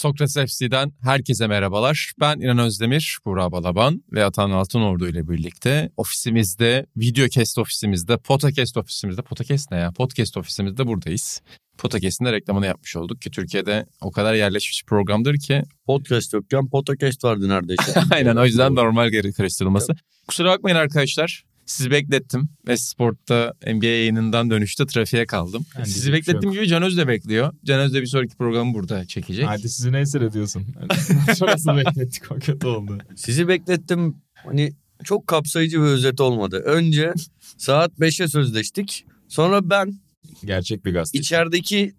Sokrates FC'den herkese merhabalar. Ben İnan Özdemir, Burak Balaban ve Atan Altınordu ile birlikte ofisimizde, videocast ofisimizde, podcast ofisimizde, podcast ne ya? Podcast ofisimizde buradayız. Podcast'in de reklamını yapmış olduk ki Türkiye'de o kadar yerleşmiş programdır ki. Podcast yokken podcast vardı neredeyse. Aynen o yüzden normal geri karıştırılması. Kusura bakmayın arkadaşlar. Sizi beklettim ve Sport'ta NBA yayınından dönüşte trafiğe kaldım. Yani Sizi bir şey beklettiğim gibi Can Öz de bekliyor. Can Öz de bir sonraki programı burada çekecek. Hadi sizi ne seyrediyorsun? Şurası beklettik o kötü oldu. Sizi beklettim. Hani çok kapsayıcı bir özet olmadı. Önce saat 5'e sözleştik. Sonra ben Gerçek bir gazete. içerideki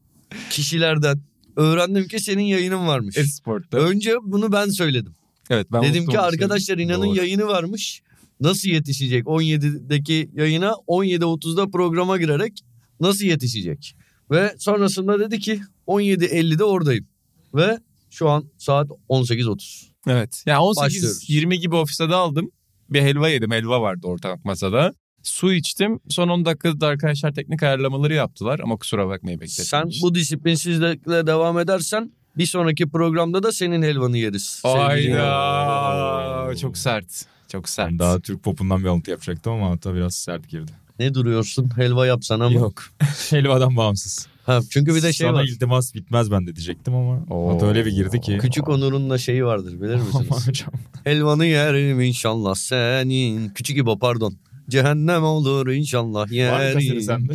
kişilerden öğrendim ki senin yayının varmış. Sport'ta. Önce bunu ben söyledim. Evet ben Dedim ki arkadaşlar inanın Doğru. yayını varmış. Nasıl yetişecek? 17'deki yayına 17.30'da programa girerek nasıl yetişecek? Ve sonrasında dedi ki 17.50'de oradayım. Ve şu an saat 18.30. Evet. Yani Başlıyoruz. 18-20 gibi ofiste de aldım. Bir helva yedim. Helva vardı ortak masada. Su içtim. Son 10 dakikada da arkadaşlar teknik ayarlamaları yaptılar. Ama kusura bakmayın beklettim. Sen bu disiplinsizlikle devam edersen bir sonraki programda da senin helvanı yeriz. Ayda. Çok sert. Çok sert. Ben daha Türk popundan bir alıntı yapacaktım ama hatta biraz sert girdi. Ne duruyorsun? Helva yapsana mı? Yok. Helvadan bağımsız. Ha, çünkü bir de şey Sana var. iltimas bitmez ben de diyecektim ama Oo. hatta öyle bir girdi ki. Küçük Onur'un da şeyi vardır bilir misiniz? hocam. Helvanı yerim inşallah senin. Küçük İbo pardon. Cehennem olur inşallah Var mı yerim. sende?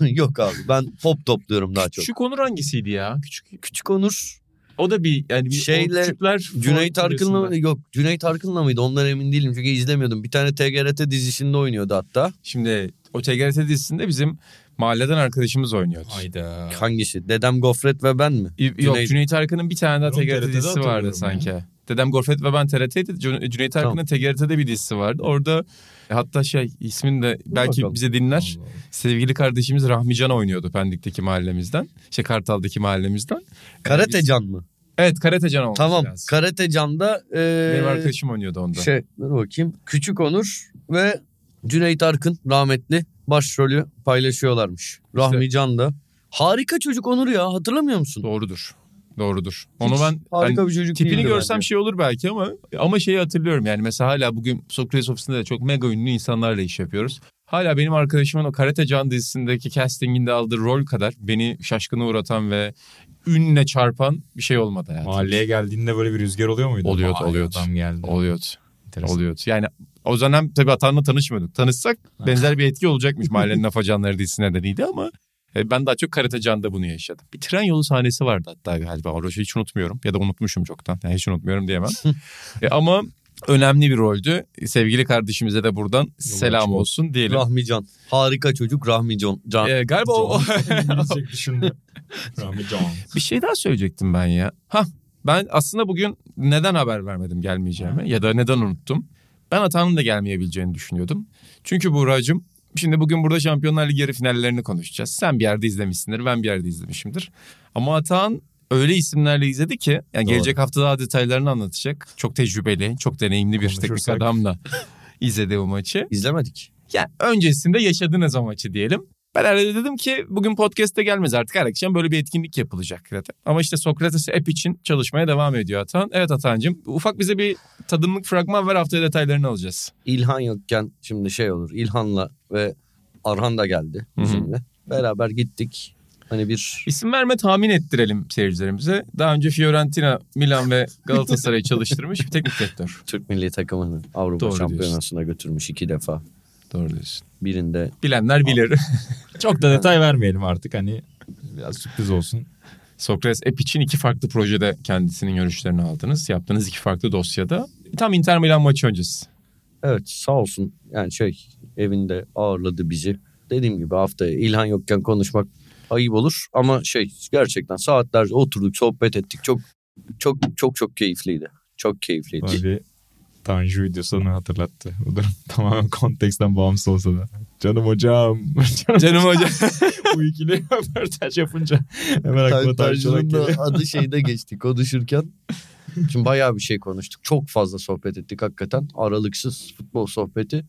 Yok abi ben pop topluyorum daha çok. Küçük Onur hangisiydi ya? Küçük. Küçük Onur O da bir yani bir Şeyle, küçükler Cüneyt Arkın'la yok Cüneyt Arkın'la mıydı ondan emin değilim çünkü izlemiyordum. Bir tane TGRT dizisinde oynuyordu hatta. Şimdi o TGRT dizisinde bizim mahalleden arkadaşımız oynuyordu. Hayda. Hangisi? Dedem Gofret ve ben mi? Y- Yok Cüneyt- Cüneyt Arkın'ın bir tane daha TGRT dizisi vardı sanki. Dedem Gorfet ve ben TRT'ydi. Cü- Cüneyt Tamam. Arkın'ın TGRT'de bir dizisi vardı. Orada hatta şey ismini de belki bakalım. bize dinler. Allah. Sevgili kardeşimiz Rahmi Can oynuyordu Pendik'teki mahallemizden. Şey Kartal'daki mahallemizden. Karate Biz- Can mı? Evet Karate Can olması Tamam. lazım. Karate Can'da e, Benim arkadaşım oynuyordu onda. şey dur bakayım. Küçük Onur ve Cüneyt Arkın rahmetli başrolü paylaşıyorlarmış. Rahmi Can da. Harika çocuk Onur ya hatırlamıyor musun? Doğrudur. Doğrudur. Onu ben harika hani bir çocuk tipini görsem bence. şey olur belki ama ama şeyi hatırlıyorum yani mesela hala bugün Sokrates ofisinde de çok mega ünlü insanlarla iş yapıyoruz. Hala benim arkadaşımın o Karate Can dizisindeki castinginde aldığı rol kadar beni şaşkına uğratan ve ünle çarpan bir şey olmadı hayatımda. Mahalleye geldiğinde böyle bir rüzgar oluyor muydu? Oluyordu, Vay, oluyordu. Adam geldi. Oluyordu. Enteresan. Oluyordu. Yani o dönem tabii Atan'la tanışmıyorduk. Tanışsak benzer bir etki olacakmış mahallenin afacanları dizisi nedeniyle ama ben daha çok Karate Can'da bunu yaşadım. Bir tren yolu sahnesi vardı hatta galiba. O rolü hiç unutmuyorum ya da unutmuşum çoktan. Yani hiç unutmuyorum diyemem. E, ama önemli bir roldü. Sevgili kardeşimize de buradan selam açık olsun diyelim. Rahmi Can. Harika çocuk Rahmi Can. Can. E, galiba o, İngilizce düşündü. Rahmi Can. bir şey daha söyleyecektim ben ya. Ha ben aslında bugün neden haber vermedim gelmeyeceğimi ya da neden unuttum. Ben Atan'ın da gelmeyebileceğini düşünüyordum. Çünkü Buğra'cığım şimdi bugün burada Şampiyonlar Ligi yarı finallerini konuşacağız. Sen bir yerde izlemişsindir ben bir yerde izlemişimdir. Ama Atan öyle isimlerle izledi ki yani Doğru. gelecek hafta daha detaylarını anlatacak. Çok tecrübeli, çok deneyimli bir teknik adamla izledi o maçı. İzlemedik. Yani öncesinde yaşadınız o maçı diyelim. Ben herhalde dedim ki bugün podcast'te gelmez artık her akşam böyle bir etkinlik yapılacak zaten. Ama işte Sokrates app için çalışmaya devam ediyor Atan. Evet Atancığım ufak bize bir tadımlık fragman ver haftaya detaylarını alacağız. İlhan yokken şimdi şey olur. İlhan'la ve Arhan da geldi bizimle. Beraber gittik. Hani bir İsim verme tahmin ettirelim seyircilerimize. Daha önce Fiorentina, Milan ve Galatasaray'ı çalıştırmış bir teknik direktör. Türk milli takımını Avrupa Doğru Şampiyonası'na götürmüş iki defa. Doğru diyorsun. Birinde Bilenler bilir. Çok da detay vermeyelim artık hani biraz sürpriz olsun. Sokrates app için iki farklı projede kendisinin görüşlerini aldınız. Yaptığınız iki farklı dosyada. Tam Inter Milan maçı öncesi. evet sağ olsun yani şey evinde ağırladı bizi. Dediğim gibi haftaya İlhan yokken konuşmak ayıp olur ama şey gerçekten saatlerce oturduk sohbet ettik. Çok çok çok çok keyifliydi. Çok keyifliydi. Bir Tanju videosunu hatırlattı. Bu durum tamamen konteksten bağımsız olsa da. Canım hocam. Canım hocam. Bu ikili röportaj yapınca hemen aklıma Tanju'nun Tanju'nun geliyor. da adı şeyde geçti konuşurken. Şimdi bayağı bir şey konuştuk. Çok fazla sohbet ettik hakikaten. Aralıksız futbol sohbeti.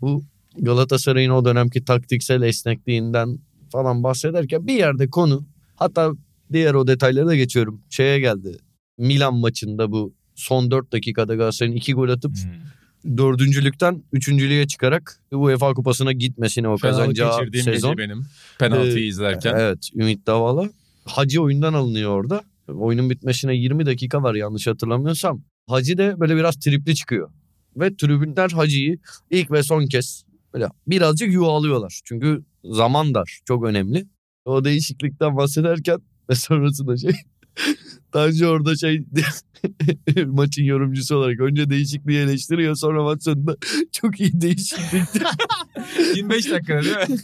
Bu Galatasaray'ın o dönemki taktiksel esnekliğinden falan bahsederken bir yerde konu hatta diğer o detaylara da geçiyorum. Şeye geldi. Milan maçında bu son 4 dakikada Galatasaray'ın 2 gol atıp Hmm. dördüncülükten üçüncülüğe çıkarak UEFA kupasına gitmesine o kazanacağı sezon. benim. Penaltıyı Ee, izlerken. Evet Ümit Davala. Hacı oyundan alınıyor orada. Oyunun bitmesine 20 dakika var yanlış hatırlamıyorsam. Hacı de böyle biraz tripli çıkıyor. Ve tribünler Hacı'yı ilk ve son kez böyle birazcık yuvalıyorlar. Çünkü zaman dar çok önemli. O değişiklikten bahsederken ve sonrasında şey Tanju orada şey maçın yorumcusu olarak önce değişikliği eleştiriyor sonra maç sonunda çok iyi değişiklikti. 25 dakikada değil mi?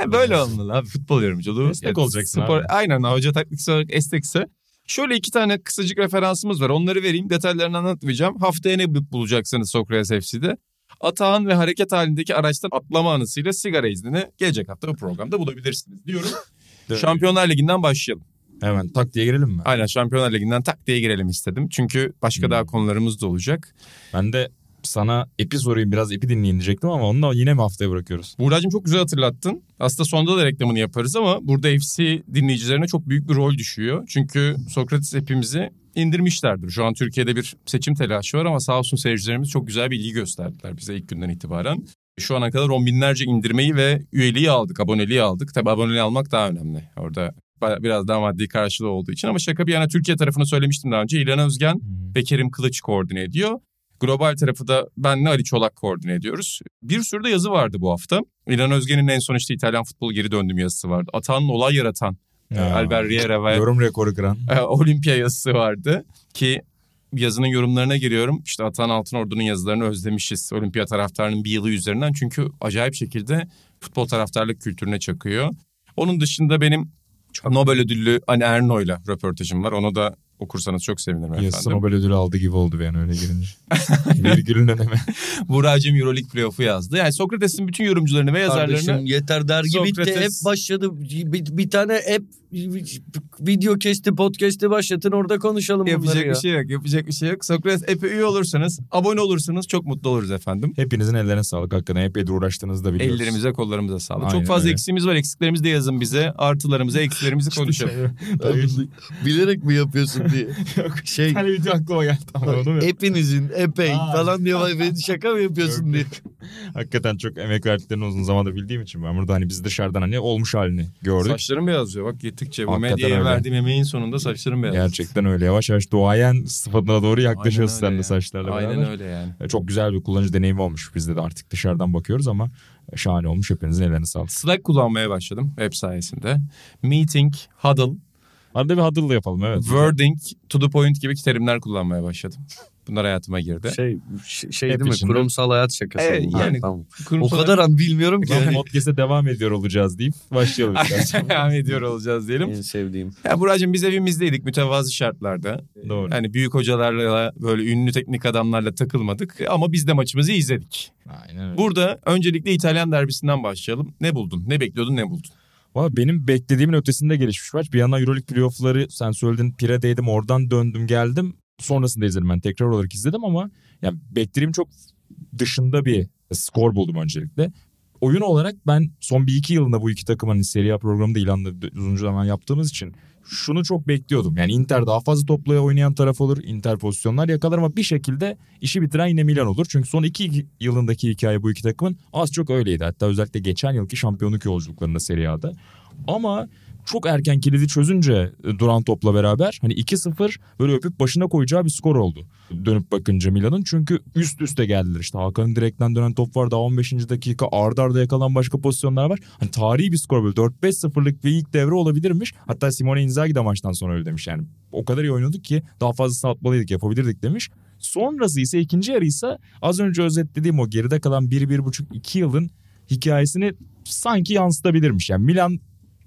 ya böyle olmalı abi futbol yorumculuğu. Esnek Ya olacaksın spor, abi. Aynen hoca taktiksel olarak esnekse. Şöyle iki tane kısacık referansımız var. Onları vereyim. Detaylarını anlatmayacağım. Haftaya ne bulacaksınız Sokrates FC'de? Atağın ve hareket halindeki araçtan atlama anısıyla sigara iznini gelecek hafta bu programda bulabilirsiniz diyorum. Şampiyonlar Ligi'nden başlayalım. Hemen tak diye girelim mi? Aynen Şampiyonlar Ligi'nden tak diye girelim istedim. Çünkü başka Hmm. daha konularımız da olacak. Ben de sana epi sorayım biraz epi dinleyin diyecektim ama onu da yine mi haftaya bırakıyoruz? Buğra'cığım çok güzel hatırlattın. Aslında sonda da reklamını yaparız ama burada FC dinleyicilerine çok büyük bir rol düşüyor. Çünkü Sokrates hepimizi indirmişlerdir. Şu an Türkiye'de bir seçim telaşı var ama sağ olsun seyircilerimiz çok güzel bir ilgi gösterdiler bize ilk günden itibaren. Şu ana kadar on binlerce indirmeyi ve üyeliği aldık, aboneliği aldık. Tabii aboneliği almak daha önemli. Orada biraz daha maddi karşılığı olduğu için ama şaka bir yana Türkiye tarafını söylemiştim daha önce. İlhan Özgen ve Kerim Kılıç koordine ediyor. Global tarafı da benle Ali Çolak koordine ediyoruz. Bir sürü de yazı vardı bu hafta. İlhan Özgen'in en son işte İtalyan futbol geri döndüm yazısı vardı. Atan olay yaratan e, Ya. Albert Riera ve Yorum rekoru kıran. e, Olimpia yazısı vardı. Ki yazının yorumlarına giriyorum. İşte Atan Altınordu'nun yazılarını özlemişiz. Olimpiya taraftarının bir yılı üzerinden. Çünkü acayip şekilde futbol taraftarlık kültürüne çakıyor. Onun dışında benim Nobel ödüllü Ani Erno'yla röportajım var. Onu da okursanız çok sevinirim Yazısı efendim. Nobel ödülü aldı gibi oldu ben öyle girince. Virgülün önemi. Buğra'cığım Euroleague playoff'u yazdı. Yani Sokrates'in bütün yorumcularını ve yazarlarını Kardeşim yeter dergi bitti. Hep Sokrates- başladı. Bir, bir tane hep video kesti, podcast'i başlatın orada konuşalım bunları yapacak ya. bir şey yok. Yapacak bir şey yok. Sokrates epey üye olursanız, abone olursanız çok mutlu oluruz efendim. Hepinizin ellerine sağlık hakikaten. De uğraştığınızı da biliyoruz. Ellerimize kollarımıza sağlık. Aynen çok fazla öyle. eksiğimiz var. Eksiklerimizi de yazın bize. Artılarımızı, eksilerimizi konuşalım. Bilerek mi yapıyorsun diye. Yok. Şey Bir tane video aklıma geldi ama onu mu? hepinizin epey Aa. falan diyor. Vay be, şaka mı yapıyorsun Yok, diye. Hakikaten çok emek verdiklerini uzun zamandır bildiğim için ben burada hani biz dışarıdan hani olmuş halini gördük. Saçlarım beyazlıyor. Bak gittikçe bu Hakikaten medyaya öyle. verdiğim emeğin sonunda saçlarım beyaz. Gerçekten öyle. Yavaş yavaş duayen sıfatına doğru yaklaşıyorsun Aynen sen de saçlarla ya. beraber. Aynen öyle yani. E, Çok güzel bir kullanıcı deneyimi olmuş. Bizde de artık dışarıdan bakıyoruz ama şahane olmuş. Hepinizin ellerine sağlık. Slack kullanmaya başladım web sayesinde. Meeting, huddle, Arada bir huddle yapalım evet. wording, to the point gibi terimler kullanmaya başladım. Bunlar hayatıma girdi. Şey, şey, şey Hep değil mi? içinde. Kurumsal hayat şakası. Evet, bunlar. yani tamam. O Kurumsal- kadar an bilmiyorum ki. Yani Yani. podcast'e devam ediyor olacağız deyip başlayalım. devam ediyor olacağız diyelim. En sevdiğim. Ya Buracığım biz evimizdeydik mütevazı şartlarda. Doğru. Yani büyük hocalarla böyle ünlü teknik adamlarla takılmadık ama biz de maçımızı izledik. Aynen öyle. Burada öncelikle İtalyan derbisinden başlayalım. Ne buldun? Ne bekliyordun? Ne buldun? Valla benim beklediğimin ötesinde gelişmiş maç. Bir yandan Euroleague playoff'ları sen söyledin Pire'deydim oradan döndüm geldim. Sonrasında izledim ben tekrar olarak izledim ama yani beklediğim çok dışında bir skor buldum öncelikle. Oyun olarak ben son bir iki yılında bu iki takımın Serie A programında ilanla uzun zaman yaptığımız için şunu çok bekliyordum. Yani Inter daha fazla topla oynayan taraf olur. Inter pozisyonlar yakalar ama bir şekilde işi bitiren yine Milan olur. Çünkü son iki yılındaki hikaye bu iki takımın az çok öyleydi. Hatta özellikle geçen yılki şampiyonluk yolculuklarında Serie A'da. Ama çok erken kilidi çözünce e, duran topla beraber hani 2-0 böyle öpüp başına koyacağı bir skor oldu. Dönüp bakınca Milan'ın çünkü üst üste geldiler işte Hakan'ın direkten dönen top var daha 15. dakika arda arda yakalan başka pozisyonlar var. Hani tarihi bir skor böyle 4-5-0'lık bir ilk devre olabilirmiş. Hatta Simone Inzaghi de maçtan sonra öyle demiş yani o kadar iyi oynadık ki daha fazlasını atmalıydık yapabilirdik demiş. Sonrası ise ikinci yarı ise az önce özetlediğim o geride kalan 1-1,5-2 yılın hikayesini sanki yansıtabilirmiş. Yani Milan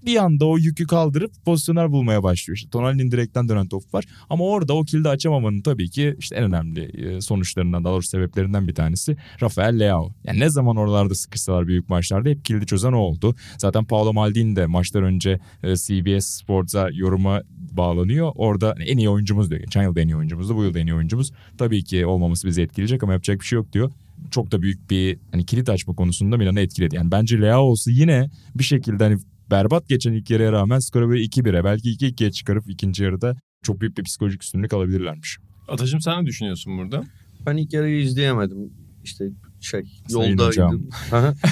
bir anda o yükü kaldırıp pozisyonlar bulmaya başlıyor. İşte Tonali'nin direkten dönen top var. Ama orada o kilidi açamamanın tabii ki işte en önemli e, sonuçlarından daha doğrusu sebeplerinden bir tanesi Rafael Leao. Yani ne zaman oralarda sıkışsalar büyük maçlarda hep kilidi çözen o oldu. Zaten Paolo Maldini de maçlar önce e, CBS Sports'a yoruma bağlanıyor. Orada hani en iyi oyuncumuz diyor. Geçen yıl da en iyi oyuncumuzdu. Bu yıl da en iyi oyuncumuz. Tabii ki olmaması bizi etkileyecek ama yapacak bir şey yok diyor. Çok da büyük bir hani kilit açma konusunda Milan'ı etkiledi. Yani bence Leao olsa yine bir şekilde hani berbat geçen ilk yarıya rağmen skoru böyle 2-1'e belki 2-2'ye çıkarıp ikinci yarıda çok büyük bir psikolojik üstünlük alabilirlermiş. Atacığım sen ne düşünüyorsun burada? Ben ilk yarıyı izleyemedim. İşte şey Sayın yoldaydım.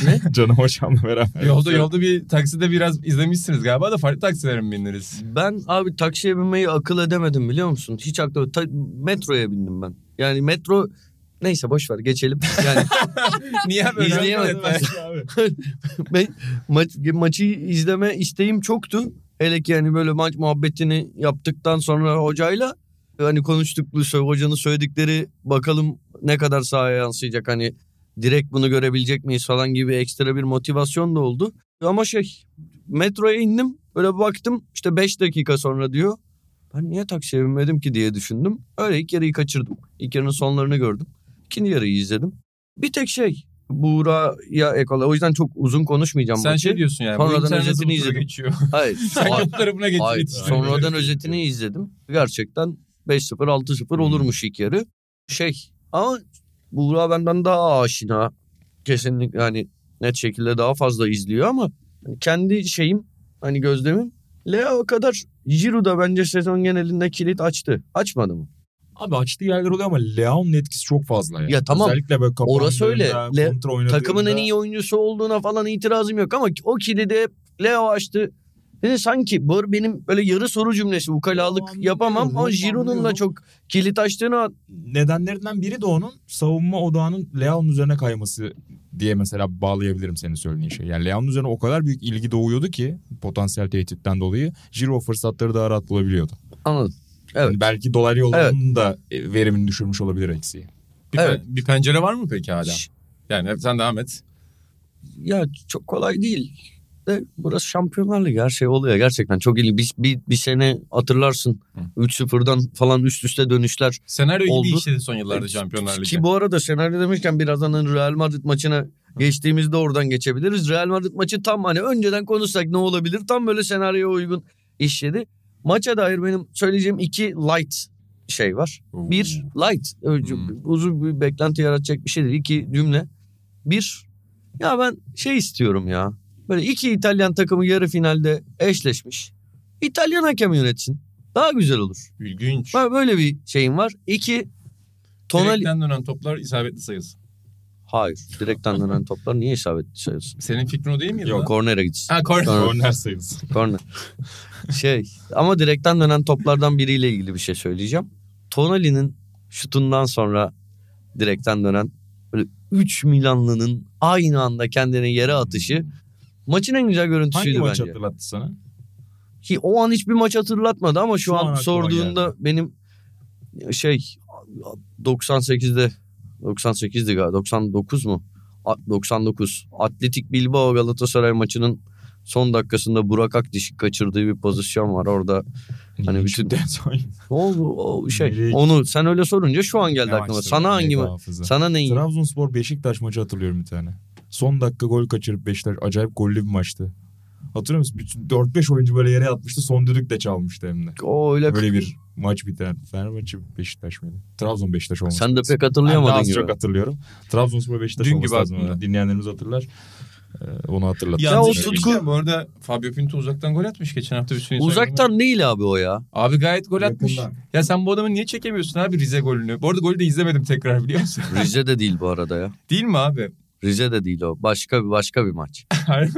Ne? Canım hocamla beraber. Yolda yolda bir takside biraz izlemişsiniz galiba da farklı taksilere mi bindiniz? Ben abi taksiye binmeyi akıl edemedim biliyor musun? Hiç akıl Ta- metroya bindim ben. Yani metro neyse boş ver geçelim. Yani Niye böyle? İzleyemedim. ben maç, maçı izleme isteğim çoktu. Hele ki yani böyle maç muhabbetini yaptıktan sonra hocayla hani konuştuk hocanın söyledikleri bakalım ne kadar sahaya yansıyacak hani direkt bunu görebilecek miyiz falan gibi ekstra bir motivasyon da oldu. Ama şey metroya indim böyle baktım işte 5 dakika sonra diyor. Ben niye taksiye binmedim ki diye düşündüm. Öyle ilk yarıyı kaçırdım. İlk yarının sonlarını gördüm. İkinci yarıyı izledim. Bir tek şey Buğra'ya ek olarak- O yüzden çok uzun konuşmayacağım. Sen maçı. şey diyorsun yani. Sonradan özetini izledim. Geçiyor. Hayır. Sen tarafına. Hayır. Sonradan özetini izledim. Gerçekten 5-0 6-0 olurmuş ilk yarı. Şey ama Buğra benden daha aşina. Kesinlikle yani net şekilde daha fazla izliyor ama kendi şeyim hani gözlemim Leo kadar Giroud bence sezon genelinde kilit açtı. Açmadı mı? Abi açtığı yerler oluyor ama Leao'nun etkisi çok fazla ya. Ya tamam. Özellikle böyle Orası öyle. Le-. Takımın en iyi oyuncusu olduğuna falan itirazım yok ama o kilidi Leo açtı. Yani sanki bu benim böyle yarı soru cümlesi ukalalık Anlıyorum, yapamam ama. Giroud'un da çok kilit açtığını nedenlerinden biri de onun savunma odağının Leao'nun üzerine kayması diye mesela bağlayabilirim senin söylediğin şey. Yani Leao'nun üzerine o kadar büyük ilgi doğuyordu ki potansiyel tehditten dolayı Giro fırsatları daha rahat bulabiliyordu. anladım. Evet. Yani belki dolaylı yollarının da e, verimini düşürmüş olabilir eksiği. Bir, Evet. pen- bir pencere var mı peki hala? Yani sen devam et. Ya çok kolay değil. De burası Şampiyonlar Ligi her şey oluyor gerçekten çok iyi. Bir, bir, bir sene hatırlarsın 3-0'dan falan üst üste dönüşler. Senaryo Oldu. gibi işledi son yıllarda Şampiyonlar Ligi. Ki bu arada senaryo demişken birazdan hani Real Madrid maçına geçtiğimizde oradan geçebiliriz. Real Madrid maçı tam hani önceden konuşsak ne olabilir tam böyle senaryoya uygun işledi. Maça dair benim söyleyeceğim iki light şey var. Oo. Bir light Hmm. uzun bir beklenti yaratacak bir şey değil. İki cümle. Bir ya ben şey istiyorum ya. Böyle iki İtalyan takımı yarı finalde eşleşmiş. İtalyan hakem yönetsin. Daha güzel olur. İlginç. Böyle bir şeyim var. İki Tonali Direkten dönen toplar isabetli sayılsın. Hayır. Direkten dönen toplar niye isabetli sayılsın? Senin fikrin o değil miydi? Yok? Kornere gitsin. Ha korner. Korner. Korner sayılsın. Korner. şey ama direkten dönen toplardan biriyle ilgili bir şey söyleyeceğim. Tonali'nin şutundan sonra direkten dönen böyle 3 Milanlı'nın aynı anda kendini yere atışı maçın en güzel görüntüsüydü Hangi maç bence. hatırlattı sana? Ki o an hiçbir maç hatırlatmadı ama şu, Şu an an, sorduğunda benim şey 98'de 98'di galiba 99 mu? A- 99. Atletik Bilbao Galatasaray maçının son dakikasında Burak Akdiş'i kaçırdığı bir pozisyon var orada. Hani bütün- bir detay. O, şey Nereye- onu sen öyle sorunca şu an geldi Ne aklıma. Sana hangi hafıza. Sana ne? Trabzonspor Beşiktaş maçı hatırlıyorum bir tane. Son dakika gol kaçırıp Beşiktaş acayip gollü bir maçtı. Hatırlıyor musun? Bütün 4-5 oyuncu böyle yere yatmıştı. Son düdük de çalmıştı hem de. O öyle Böyle bir maç biten. Fenerbahçe Beşiktaş mıydı? Trabzon Beşiktaş olması. sen de lazım. pek hatırlayamadın az gibi. çok hatırlıyorum. Trabzonspor Beşiktaş Dün olması gibi lazım. aklımda. Dinleyenlerimiz hatırlar. Ee, onu hatırlatın. Ya o tutku-. Bu arada Fabio Pinto uzaktan gol atmış geçen hafta bütün. Uzaktan değil abi o ya. Abi gayet gol atmış. Yakından. Ya sen bu adamı niye çekemiyorsun abi Rize golünü? Bu arada golü de izlemedim tekrar biliyor musun? Rize de değil bu arada ya. Değil mi abi? Rize de değil o. Başka bir başka bir maç.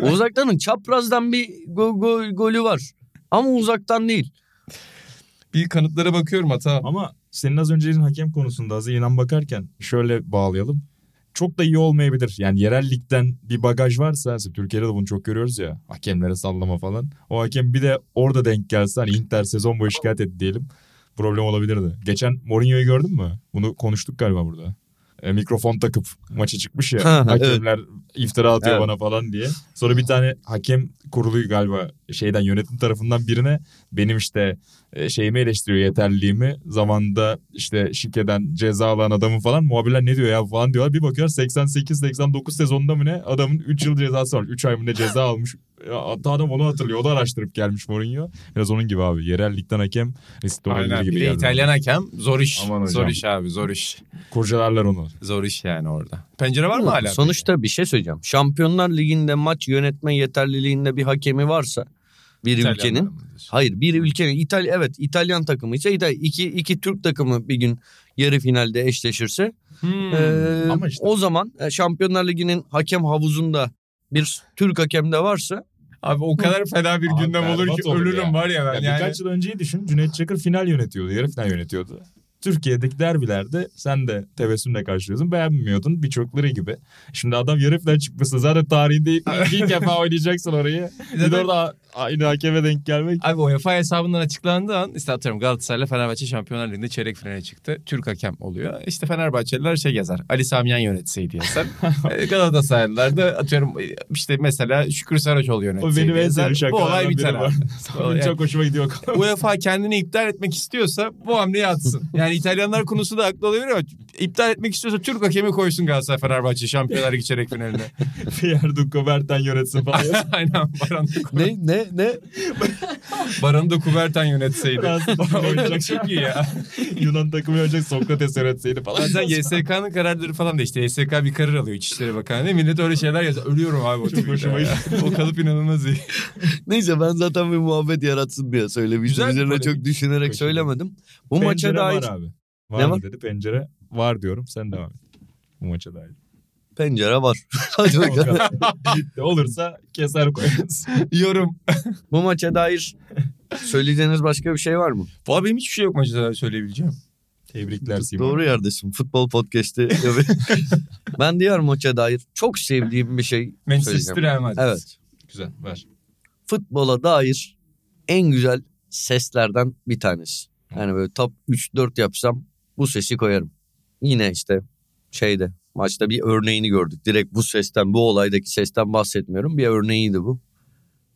Uzaktanın çaprazdan bir go- go- golü var. Ama uzaktan değil. bir kanıtlara bakıyorum hata. Ama senin az önce dediğin hakem konusunda az inan bakarken şöyle bağlayalım. Çok da iyi olmayabilir. Yani yerel ligden bir bagaj varsa Türkiye'de de bunu çok görüyoruz ya. Hakemlere sallama falan. O hakem bir de orada denk gelse hani Inter sezon boyu şikayet etti diyelim. Problem olabilirdi. Geçen Mourinho'yu gördün mü? Bunu konuştuk galiba burada. E, mikrofon takıp maça çıkmış ya. Ha, hakemler iftira atıyor Evet. bana falan diye. Sonra bir tane hakem kurulu galiba şeyden yönetim tarafından birine benim işte şeyimi eleştiriyor yeterliliğimi. Zamanında işte şikeden ceza alan adamın falan muhabirler ne diyor ya falan diyorlar. Bir bakıyor 88-89 sezonunda mı ne adamın 3 yıl cezası var. 3 ay mı ne ceza almış. Ya, hatta adam onu hatırlıyor. O da araştırıp gelmiş Mourinho. Biraz onun gibi abi. Yerel ligden hakem riskli olabilir Aynen. gibi Bir de geldi. İtalyan hakem zor iş. Aman hocam. Zor iş abi zor iş. Kurcalarlar onu. Zor iş yani orada. Pencere var mı hala? Sonuçta bir şey söyleyeceğim. Şampiyonlar Ligi'nde maç yönetme yeterliliğinde bir hakemi varsa bir İtalyanlar ülkenin? Hayır bir ülkenin İtalya evet İtalyan takımı ise İtalya, iki, iki Türk takımı bir gün yarı finalde eşleşirse Hmm. eee, Ama işte- o zaman e, Şampiyonlar Ligi'nin hakem havuzunda bir Türk hakem de varsa Abi o kadar fena bir Abi gündem olur ki olur ölürüm ya. var ya ben Ya yani. Birkaç yıl önceyi düşün. Cüneyt Çakır final yönetiyordu. Yarı final yönetiyordu. Türkiye'deki derbilerde sen de tebessümle karşılıyorsun. Beğenmiyordun birçokları gibi. Şimdi adam yarı final çıkmışsa zaten tarihinde ilk, ilk defa oynayacaksın orayı. Bir de orada aynı hakeme denk gelmek. Abi UEFA hesabından açıklandığı an işte atıyorum Galatasaray'la Fenerbahçe Şampiyonlar Ligi'nde çeyrek finale çıktı. Türk hakem oluyor. İşte Fenerbahçeliler şey yazar. Ali Samiyen yönetseydi yazar. Ee, Galatasaraylılar da atıyorum işte mesela Şükrü Saraçoğlu O yönetseydi benim en Bu olay biter abi. Benim çok hoşuma gidiyor. UEFA kendini iptal etmek istiyorsa bu hamleyi atsın. Yani İtalyanlar konusu da haklı olabilir ama iptal etmek istiyorsa Türk hakemi koysun Galatasaray Fenerbahçe Şampiyonlar Ligi çeyrek finaline. Pierre Duco Berten yönetsin falan. Aynen Baran da, ne ne ne Baran da Kuberten yönetseydi. Oynayacak. Çok iyi ya. Yunan takımı oynayacak Sokrates yönetseydi falan. Bazen YSK'nın kararları falan da işte YSK bir karar alıyor İçişleri Bakanlığı. Millet öyle şeyler yazıyor. Ölüyorum abi o Çok hoşuma. O kalıp inanılmaz iyi. neyse ben zaten bir muhabbet yaratsın diye söylemiştim. Güzel Üzerine çok düşünerek söylemedim. Bu Pencere maça dair var abi. Var Ne mı var? dedi pencere. Var diyorum sen devam et. Bu maça dair. pencere var. Hadi bakalım. Olursa keser koyarız. Yorum. Bu maça dair söyleyeceğiniz başka bir şey var mı? Valla benim hiçbir şey yok maçta söyleyebileceğim. Tebrikler Simon. Doğru yerdesin. Futbol podcast'i. ben diğer maça dair çok sevdiğim bir şey Manchester söyleyeceğim. Real Madrid. Evet. Güzel ver. Futbola dair en güzel seslerden bir tanesi. Yani böyle top 3-4 yapsam bu sesi koyarım. Yine işte şeyde maçta bir örneğini gördük. Direkt bu sesten bu olaydaki sesten bahsetmiyorum. Bir örneğiydi bu.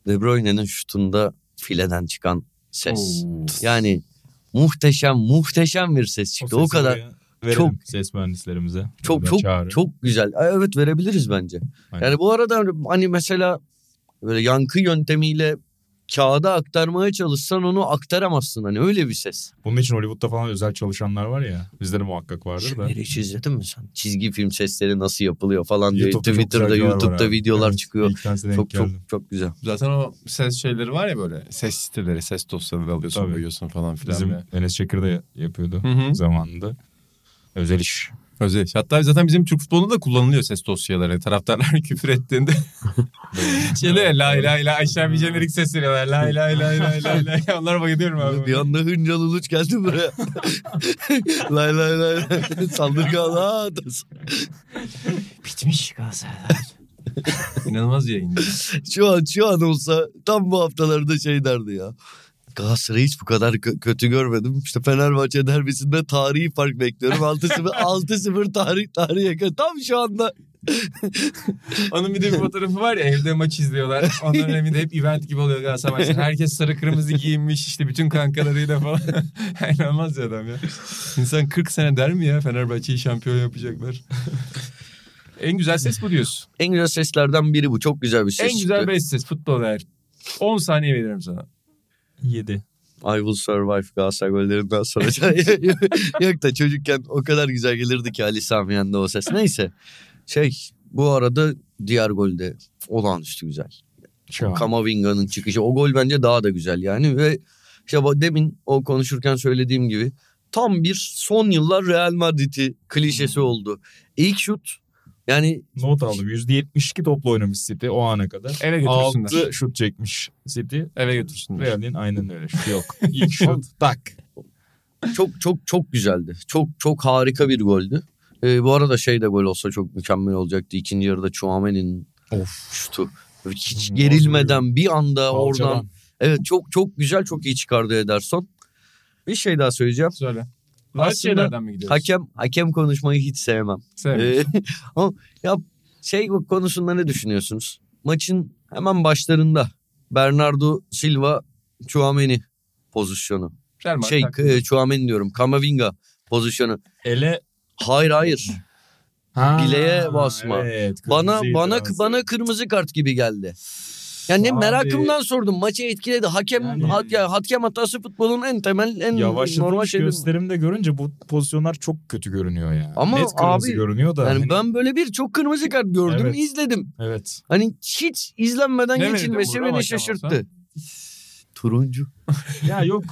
De Bruyne'nin şutunda fileden çıkan ses. Oo. Yani muhteşem muhteşem bir ses çıktı. O, sesi kadar verelim çok- ses mühendislerimize. çok çok çağrı. çok güzel. Evet verebiliriz bence. Aynen. Yani bu arada hani mesela böyle yankı yöntemiyle kağıda aktarmaya çalışsan onu aktaramazsın. Hani öyle bir ses. Bunun için Hollywood'da falan özel çalışanlar var ya. Bizde de muhakkak vardır da. Hiç izledin mi sen? Çizgi film sesleri nasıl yapılıyor falan diye YouTube'da Twitter'da, YouTube'da videolar Evet, çıkıyor. Çok çok çok güzel. Zaten o ses şeyleri var ya böyle ses siteleri, ses dosyaları alıyorsun, Tabii. koyuyorsun falan filan. Bizim. Enes Çakır da yapıyordu Hı hı. zamanında. Özel iş. Özel. Hatta zaten bizim Türk futbolunda da kullanılıyor ses dosyaları. Taraftarlar küfür ettiğinde şey ya, la la la aşağı bir jenerik ses veriyorlar. La la la la la la. Onlara bayılıyorum abi. Bir anda Hıncal Uluç geldi buraya. lay lay lay. lay. Saldırgan. Bitmiş Galatasaraylar. İnanılmaz yayın. Şu an şu an olsa tam bu haftalarda şey derdi ya. Galatasaray'ı hiç bu kadar kö- kötü görmedim. İşte Fenerbahçe derbisinde tarihi fark bekliyorum. 6-0 6-0 tarih tarihe yakın. Tam şu anda Onun bir de bir fotoğrafı var ya evde maç izliyorlar. Onların evinde hep event gibi oluyor Galatasaray maçları. Herkes sarı kırmızı giyinmiş işte bütün kankalarıyla falan. İnanılmaz ya adam ya. İnsan 40 sene der mi ya Fenerbahçe'yi şampiyon yapacaklar. en güzel ses bu diyorsun. en güzel seslerden biri bu. Çok güzel bir ses en güzel çıktı. 5 ses futbol değer. 10 saniye veririm sana. 7. I will survive Galatasaray gollerinden sonra. Yok da çocukken o kadar güzel gelirdi ki Ali Samiyen'de o ses. Neyse. Şey bu arada diğer golde olağanüstü güzel. Kamavinga'nın çıkışı. O gol bence daha da güzel yani. Ve işte demin o konuşurken söylediğim gibi tam bir son yıllar Real Madrid'i klişesi oldu. İlk şut yani Not aldım. %72 topla oynamış City o ana kadar. Eve götürsünler. 6 şut çekmiş City. Eve götürsünler. Real'in aynen öyle. Şut yok. İlk şut tak. çok çok çok güzeldi. Çok çok harika bir goldü. Ee, bu arada şey de gol olsa çok mükemmel olacaktı. İkinci yarıda Chouameni'nin Of. şutu. Hiç gerilmeden bir anda oradan Alçalan. evet çok çok güzel çok iyi çıkardı Ederson. Bir şey daha söyleyeceğim. Söyle. Aslında mi gidiyoruz? hakem hakem konuşmayı hiç sevmem. Sevmiyorum. Ee, ama ya şey konusunda ne düşünüyorsunuz? Maçın hemen başlarında Bernardo Silva Chouameni pozisyonu. Real Şey e, Chouameni diyorum. Kamavinga pozisyonu. Ele Hayır hayır. ha, Bileğe basma. Evet, Bana bana bana kırmızı kart gibi geldi. Yani ne merakımdan sordum. Maçı etkiledi. Hakem Yani- hat, ya, hakem hatası futbolun en temel en normal şeyi. gösterimde görünce bu pozisyonlar çok kötü görünüyor ya. Ama Net kırmızı abi, görünüyor da. Yani hani- ben böyle bir çok kırmızı kart gördüm, Evet. izledim. Evet. Hani hiç izlenmeden Ne geçilmesi beni şaşırttı. Turuncu. Ya yok.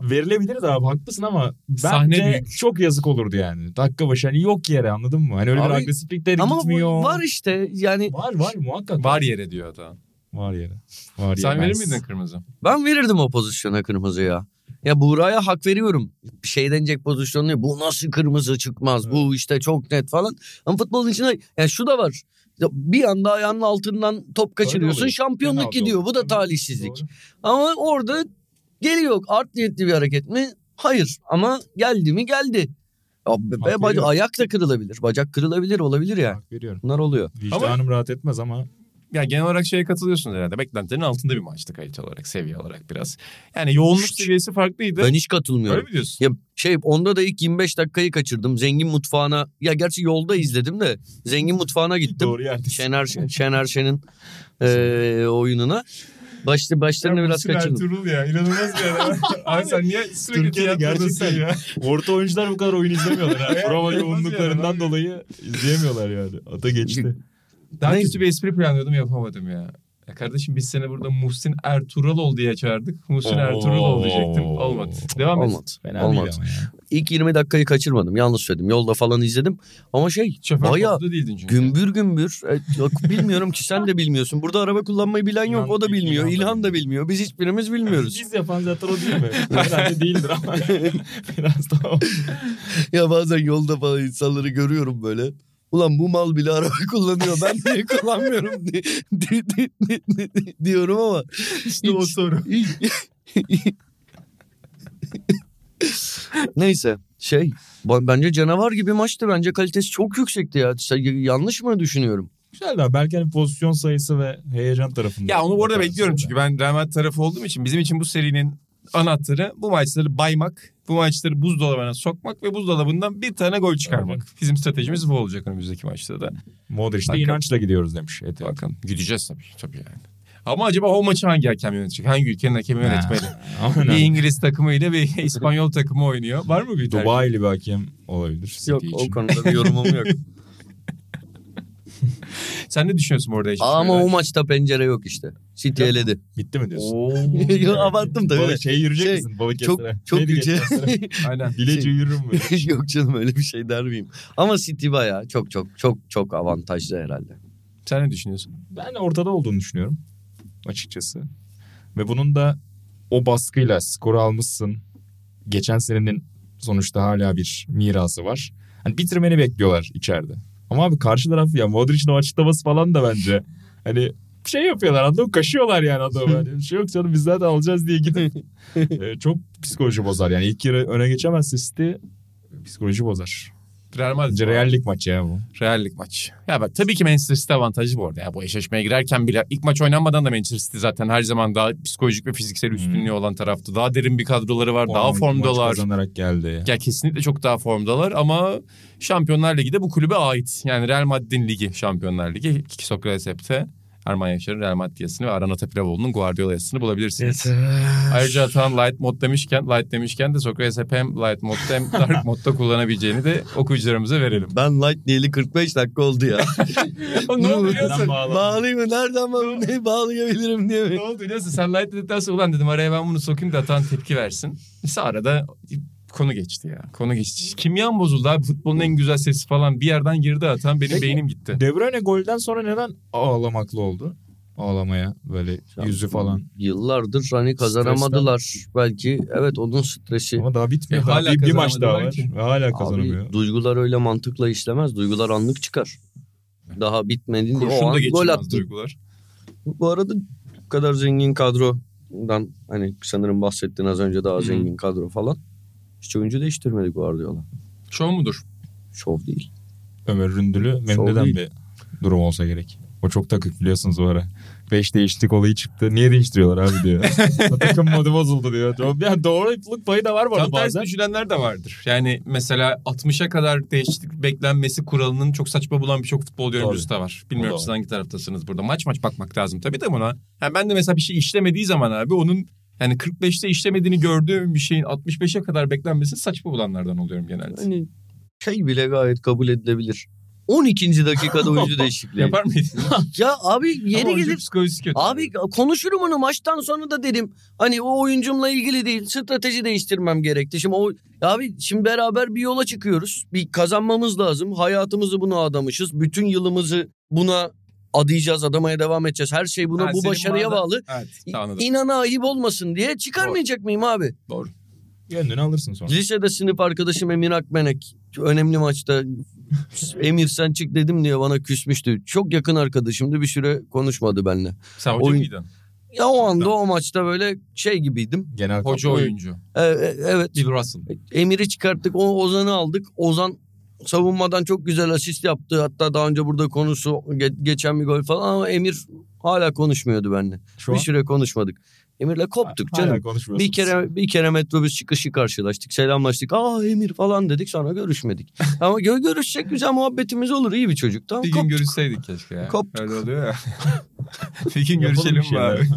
Verilebilir de abi haklısın ama bence Sahne büyük. çok yazık olurdu yani. Dakika başı hani yok yere anladın mı? Hani öyle bir Abi, agresiflik de Ama gitmiyor. var işte yani Var var muhakkak. Var yere diyor adam. Var yere. Var Sen yere. verir Ben- miydin kırmızı? ben verirdim o pozisyona kırmızı ya. Ya Buğra'ya hak veriyorum. Bir şey denecek pozisyon değil. Bu nasıl kırmızı çıkmaz? Bu işte çok net falan. Ama futbolun içinde yani şu da var. Ya Bir anda ayağının altından top kaçırıyorsun. oluyor. Şampiyonluk Penaltı gidiyor. oluyor. Bu da Tabii. talihsizlik. Doğru. Ama orada geliyor. Art niyetli bir hareket mi? Hayır. Ama geldi mi? Geldi. Ya, be- Hak bac- veriyorum. ayak da kırılabilir. Bacak kırılabilir. Olabilir yani. Hak veriyorum. Bunlar oluyor. Vicdanım rahat etmez ama Ya genel olarak şeye katılıyorsunuz herhalde. Beklentilerin altında bir maçtı kalite olarak, seviye olarak biraz. Yani yoğunluk Hiç. seviyesi farklıydı. Ben hiç katılmıyorum. Öyle mi diyorsun? Ya şey onda da ilk 25 dakikayı kaçırdım. Zengin mutfağına ya gerçi yolda izledim de zengin mutfağına gittim. doğru yerde. Şener Şener Şen'in eee, oyununa. Başta başlarını biraz kaçırdım. Ertuğrul ya inanılmaz bir adam. Abi sen niye sürekli Türkiye'de gerçekten ya? Orta oyuncular bu kadar oyun izlemiyorlar. ha. Prova yoğunluklarından dolayı izleyemiyorlar yani. Ata geçti. Daha Neyse. kötü bir espri planlıyordum yapamadım ya. Ya kardeşim biz seni burada Muhsin Ertuğrul diye çağırdık. Muhsin Oo. Ertuğrul diyecektim. Olmadı. Devam et. Olmadı. Fena Olmadı. değil ama ya. İlk 20 dakikayı kaçırmadım. Yanlış söyledim. Yolda falan izledim. Ama şey Şoför Bayağı koltuğu değildin çünkü. gümbür gümbür. E, yok, bilmiyorum ki sen de bilmiyorsun. Burada araba kullanmayı bilen yok. O da bilmiyor. İlhan da İlhan da bilmiyor. Biz hiçbirimiz bilmiyoruz. Biz yapan zaten o değil mi? Herhalde değildir ama. Biraz daha o. ya bazen yolda falan insanları görüyorum böyle. Ulan bu mal bile araba kullanıyor. Ben niye kullanmıyorum di- di- di- di- di- diyorum ama. İşte o hiç- soru. Neyse şey bence canavar gibi maçtı. Bence kalitesi çok yüksekti ya. Yanlış mı düşünüyorum? Güzel daha belki hani pozisyon sayısı ve heyecan tarafında. Ya onu bu arada bekliyorum çünkü ben Real Madrid tarafı olduğum için bizim için bu serinin anahtarı bu maçları baymak, bu maçları buzdolabına sokmak ve buzdolabından bir tane gol çıkarmak. Bizim stratejimiz bu olacak önümüzdeki maçta da. Modric'te Bakalım. inançla gidiyoruz demiş. Eti. Bakalım gideceğiz tabii tabii yani. Ama acaba o maçı hangi hakem yönetecek? Hangi ülkenin hakemi yönetmeli? Bir. İngiliz takımıyla bir İspanyol takımı oynuyor. Var mı bir tercih? Dubai'li bir hakem olabilir. City Yok için. o konuda bir yorumum yok. Sen ne düşünüyorsun orada? Ama o maçta pencere yok işte. City Yok. eledi. Bitti mi diyorsun? Yok, abarttım tabii. Balık şey yürüyecek Şey, misin? Balık Çok çok sene? Aynen. Bileci Şey- yürür mü? yok canım öyle bir şey der miyim? Ama City bayağı çok çok çok çok avantajlı herhalde. Sen ne düşünüyorsun? Ben ortada olduğunu düşünüyorum. Açıkçası. Ve bunun da o baskıyla skoru almışsın. Geçen senenin sonuçta hala bir mirası var. Hani bitirmeni bekliyorlar içeride. Ama abi karşı taraf ya Modric'in o açıklaması falan da bence hani şey yapıyorlar anladın mı? Kaşıyorlar yani adamı. Hani bir şey yok canım biz zaten alacağız diye gidip e, çok psikoloji bozar. Yani ilk yarı öne geçemezse City psikoloji bozar. Real Madrid. Reallik maçı ya bu. Reallik maç. Ya bak tabii ki Manchester City avantajlı bu arada. Ya bu eşleşmeye girerken bile ilk maç oynanmadan da Manchester City zaten her zaman daha psikolojik ve fiziksel üstünlüğü olan taraftı. Daha derin bir kadroları var. daha Puan- formdalar. Maç kazanarak geldi. Ya kesinlikle çok daha formdalar ama Şampiyonlar Ligi de bu kulübe ait. Yani Real Madrid'in ligi Şampiyonlar Ligi. Sokrates Hep'te Erman Yaşar'ın Real Madrid yazısını ve Aran Atapilavoğlu'nun Guardiola yazısını bulabilirsiniz. Ayrıca Atan light mod demişken, light demişken de Sokrates hep hem light modda hem dark modda kullanabileceğini de okuyucularımıza verelim. Ben light diyeli 45 dakika oldu ya. ne oldu biliyorsun? Bağlayayım mı? Nereden bağ- ne bağlayabilirim diye mi? ne oldu biliyorsun? Sen light dedikten sonra ulan dedim araya ben bunu sokayım da Atan tepki versin. İşte arada konu geçti ya. Konu geçti. Kimyan bozuldu abi. Futbolun en güzel sesi falan bir yerden girdi Atan. Benim Peki. beynim gitti. De Bruyne golden sonra neden ağlamaklı oldu? Ağlamaya böyle yüzü falan. Yıllardır hani kazanamadılar. Belki evet onun stresi. Ama daha bitmiyor. E, Daha hala bir, bir maç daha var. Ve hala Abi kazanamıyor. duygular öyle mantıkla işlemez. Duygular anlık çıkar. Daha bitmedi diye o Kurşun da an gol attı. duygular. Bu arada bu kadar zengin kadrodan hani sanırım bahsettin az önce daha zengin kadro falan. Hiç oyuncu değiştirmedi Guardiola. Şov mudur? Şov değil. Ömer Ründül'ü memnun Şov eden değil. bir durum olsa gerek. O çok takık biliyorsunuz o ara. Beş değişiklik olayı çıktı. Niye değiştiriyorlar abi diyor. Takım modu bozuldu diyor. Yani doğruluk payı da var bu Tam arada bazen. düşünenler de vardır. Yani mesela 60'a kadar değişiklik beklenmesi kuralının çok saçma bulan birçok futbolcu Doğru. oyuncusu da var. Bilmiyorum siz hangi taraftasınız burada. Maç maç bakmak lazım tabii de buna. Yani ben de mesela bir şey işlemediği zaman abi onun yani 45'te işlemediğini gördüğüm bir şeyin 65'e kadar beklenmesi saçma bulanlardan oluyorum genelde. Hani şey bile gayet kabul edilebilir. 12. dakikada oyuncu değişikliği. Yapar mıydın? ya abi Ama yeri oyuncu gelip psikolojisi kötü. Abi konuşurum onu maçtan sonra da dedim. Hani o oyuncumla ilgili değil strateji değiştirmem gerekti. Şimdi o abi şimdi beraber bir yola çıkıyoruz. Bir kazanmamız lazım. Hayatımızı buna adamışız. Bütün yılımızı buna adayacağız, adamaya devam edeceğiz. Her şey buna Ha, bu başarıya mağaza- bağlı. Evet. İnana ayıp olmasın diye çıkarmayacak mıyım abi? Doğru. Gönlünü alırsın sonra. Lisede sınıf arkadaşım Emir Akmenek önemli maçta Emir sen çık dedim diye bana küsmüştü. Çok yakın arkadaşımdı bir süre konuşmadı benimle. Sen hoca Oyun- mıydın? Ya o anda o maçta böyle şey gibiydim. Genel Hoca Evet. oyuncu. E, e, evet Bill Russell. Emir'i çıkarttık o Ozan'ı aldık. Ozan savunmadan çok güzel asist yaptı. Hatta daha önce burada konusu ge- geçen bir gol falan ama Emir hala konuşmuyordu benimle. Şu bir an süre konuşmadık. Emir'le koptuk hala canım. Bir kere bir kere metrobüs çıkışı karşılaştık. Selamlaştık. Aa Emir falan dedik sonra görüşmedik. Ama gö görüşecek güzel muhabbetimiz olur. iyi bir çocuk. Tamam Bir gün koptuk. görüşseydik keşke ya. Koptuk. Öyle oluyor ya. bir gün görüşelim bir bari.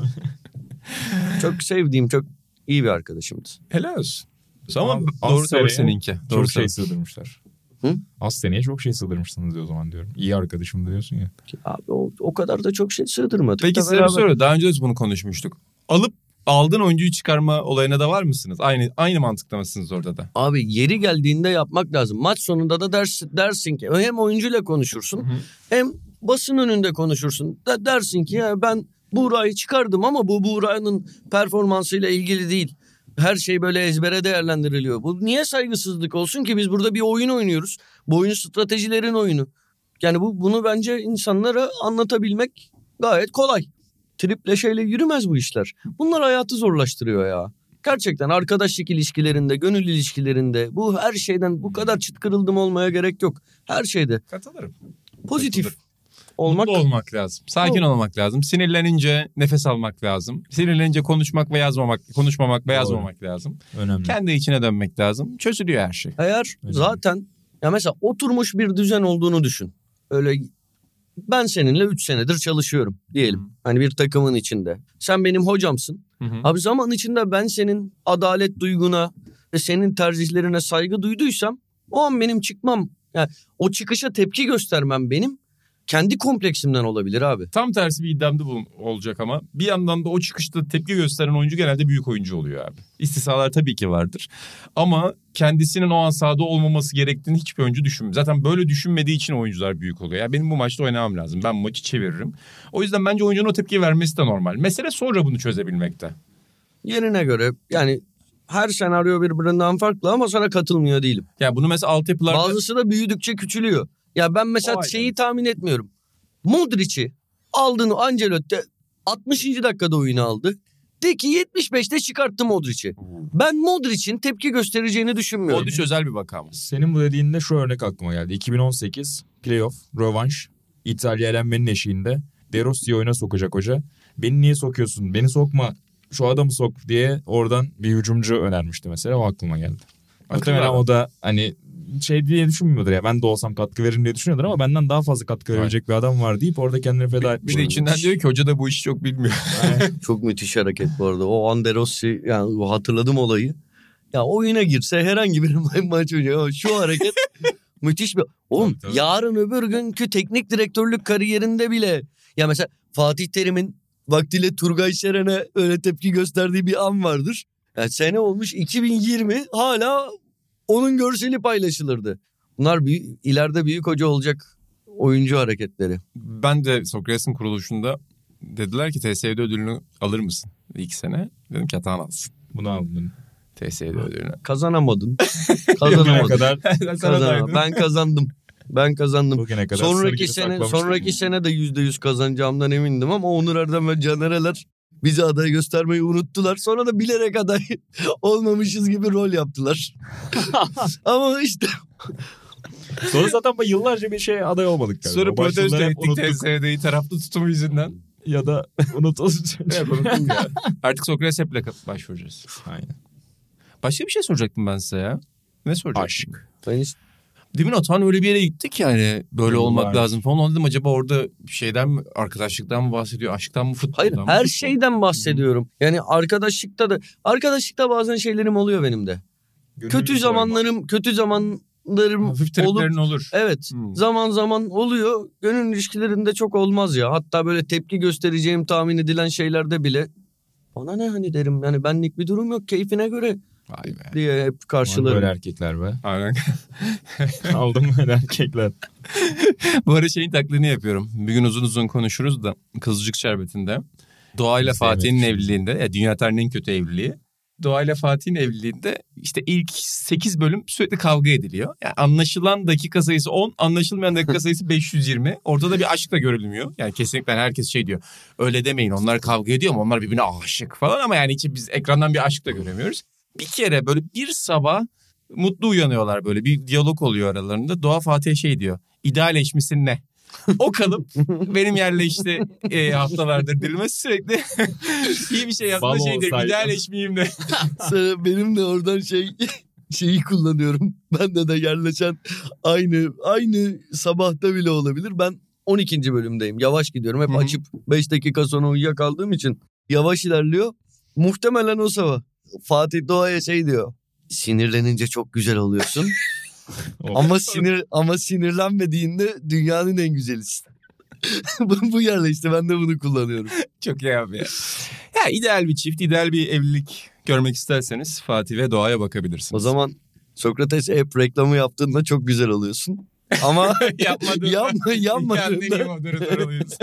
Çok sevdiğim çok iyi bir arkadaşımdı. Helal olsun. Ama doğru seneye seninki. Doğru Çok şey sığdırmışlar. Hı? Az seneye çok şey sığdırmışsınız diyor o zaman diyorum. İyi arkadaşım diyorsun ya. Abi o, o kadar da çok şey sığdırmadık. Peki size bir soru. Daha önce de bunu konuşmuştuk. Alıp aldığın oyuncuyu çıkarma olayına da var mısınız? Aynı aynı mantıkta mısınız orada da? Abi yeri geldiğinde yapmak lazım. Maç sonunda da ders, dersin ki hem oyuncuyla konuşursun Hı hı. hem basın önünde konuşursun. Da dersin ki ya ben Buğra'yı çıkardım ama bu Buğra'nın performansıyla ilgili değil. Her şey böyle ezbere değerlendiriliyor. Bu niye saygısızlık olsun ki biz burada bir oyun oynuyoruz. Bu oyun stratejilerin oyunu. Yani bu bunu bence insanlara anlatabilmek gayet kolay. Triple şeyle yürümez bu işler. Bunlar hayatı zorlaştırıyor ya. Gerçekten arkadaşlık ilişkilerinde, gönül ilişkilerinde bu her şeyden bu kadar çıt kırıldım olmaya gerek yok. Her şeyde Katılırım. pozitif Katılırım. Olmak Mutlu olmak lazım. Sakin olmak lazım. Sinirlenince nefes almak lazım. Sinirlenince konuşmak ve yazmamak, konuşmamak ve Doğru. yazmamak lazım. Önemli. Kendi içine dönmek lazım. Çözülüyor her şey. Eğer Öyle. zaten ya mesela oturmuş bir düzen olduğunu düşün. Öyle ben seninle 3 senedir çalışıyorum diyelim. Hani bir takımın içinde. Sen benim hocamsın. Hı hı. Abi zaman içinde ben senin adalet duyguna ve senin tercihlerine saygı duyduysam o an benim çıkmam. Yani o çıkışa tepki göstermem benim kendi kompleksimden olabilir abi. Tam tersi bir iddiamda bu olacak ama bir yandan da o çıkışta tepki gösteren oyuncu genelde büyük oyuncu oluyor abi. İstisnalar tabii ki vardır. Ama kendisinin o an sahada olmaması gerektiğini hiçbir oyuncu düşünmüyor. Zaten böyle düşünmediği için oyuncular büyük oluyor. Ya benim bu maçta oynamam lazım. Ben maçı çeviririm. O yüzden bence oyuncunun o tepkiyi vermesi de normal. Mesele sonra bunu çözebilmekte. Yerine göre yani her senaryo birbirinden farklı ama sana katılmıyor değilim. Ya bunu mesela altyapılarda... Bazısı da büyüdükçe küçülüyor. Ya ben mesela ayrı. şeyi tahmin etmiyorum. Modric'i aldığını Ancelotti 60. dakikada oyunu aldı. De ki 75'te çıkarttı Modric'i. Ben Modric'in tepki göstereceğini düşünmüyorum. Modric özel bir vaka mı? Senin bu dediğinde şu örnek aklıma geldi. 2018 playoff, rövanş, İtalya elenmenin eşiğinde De Rossi'yi oyuna sokacak hoca. Beni niye sokuyorsun? Beni sokma. Şu adamı sok diye oradan bir hücumcu önermişti mesela. O aklıma geldi. Muhtemelen o da hani şey diye düşünmüyordur ya. Ben de olsam katkı veririm diye düşünüyordur ama benden daha fazla katkı verecek bir adam var deyip orada kendini feda etmiş. Bir de içinden diyor ki hoca da bu işi çok bilmiyor. Çok müthiş hareket bu arada. O Anderossi yani o hatırladım olayı. Ya oyuna girse herhangi bir ma- maç oynuyor. Şu hareket müthiş bir... Oğlum Tabii, tabii. yarın öbür günkü teknik direktörlük kariyerinde bile... Ya mesela Fatih Terim'in vaktiyle Turgay Şeren'e öyle tepki gösterdiği bir an vardır. Yani sene olmuş 2020 hala onun görseli paylaşılırdı. Bunlar büyük, ileride büyük hoca olacak oyuncu hareketleri. Ben de Sokrates'in kuruluşunda dediler ki TSE'de ödülünü alır mısın ilk sene? Dedim ki Atan alsın Bunu aldın. TSE'de ödülünü. Kazanamadın. Kazanamadın. kadar, Kazanamadım. Ben kazandım. Ben kazandım. bugüne kadar Sonraki sene sonraki sene de yüzde yüz kazanacağımdan emindim ama Onur Erdem ve Caner Eler bizi aday göstermeyi unuttular. Sonra da bilerek aday olmamışız gibi rol yaptılar. Ama işte Sonra zaten yıllarca bir şey aday olmadık. galiba. Sonra protesto hep ettik unuttuk. TSD'yi taraflı tutumu yüzünden. Ya da unutuldu. Evet ya. Artık Sokrates hep'le başvuracağız. Aynen. Başka bir şey soracaktım ben size ya. Ne soracaktım? Aşk. ben hiç Demin Atan öyle bir yere gittik yani böyle Yıllar. olmak lazım falan. Dedim acaba orada şeyden mi arkadaşlıktan mı bahsediyor, aşktan mı futboldan Hayır mı? her Futbol. şeyden bahsediyorum. Yani arkadaşlıkta da arkadaşlıkta bazen şeylerim oluyor benim de. Kötü zamanlarım kötü zamanlarım Hafif olup olur. evet Hmm. zaman zaman oluyor. Gönül ilişkilerinde çok olmaz ya. Hatta böyle tepki göstereceğim tahmin edilen şeylerde bile bana ne hani derim yani benlik bir durum yok keyfine göre Vay be. diye hep Var böyle karşılarım. erkekler be. Aynen. Aldım böyle erkekler. Bu ara şeyin taklidini yapıyorum. Bir gün uzun uzun konuşuruz da Kızılcık Şerbeti'nde. Doğa ile Fatih'in evliliğinde, ya dünya tarihinin en kötü evliliği. Doğa ile Fatih'in evliliğinde işte ilk 8 bölüm sürekli kavga ediliyor. Yani anlaşılan dakika sayısı 10, anlaşılmayan dakika sayısı 520. Ortada bir aşk da görülmüyor. Yani kesinlikle herkes şey diyor. Öyle demeyin onlar kavga ediyor ama onlar birbirine aşık falan ama yani hiç biz ekrandan bir aşk da göremiyoruz. Bir kere böyle bir sabah mutlu uyanıyorlar böyle bir diyalog oluyor aralarında. Doğa Fatih'e şey diyor. İdeal eşmisin ne? O kalıp benim yerle işte e, haftalardır dilime sürekli iyi bir şey yapma şey diyor. İdeal eşmiyim de. Benim de oradan şey şeyi kullanıyorum. Bende de yerleşen aynı aynı sabahta bile olabilir. Ben 12. bölümdeyim. Yavaş gidiyorum. Hep Hı hı. açıp 5 dakika sonra uyuyakaldığım için yavaş ilerliyor. Muhtemelen o sabah. Fatih Doğa'ya şey diyor. Sinirlenince çok güzel oluyorsun. ama sinir ama sinirlenmediğinde dünyanın en güzelisin. bu, yerleşti. Ben de bunu kullanıyorum. Çok iyi abi ya. Ya ideal bir çift, ideal bir evlilik görmek isterseniz Fatih ve Doğa'ya bakabilirsiniz. O zaman Sokrates hep reklamı yaptığında çok güzel oluyorsun. Ama Yapmadığında- yapma, yapmadığında moderatör oluyorsun.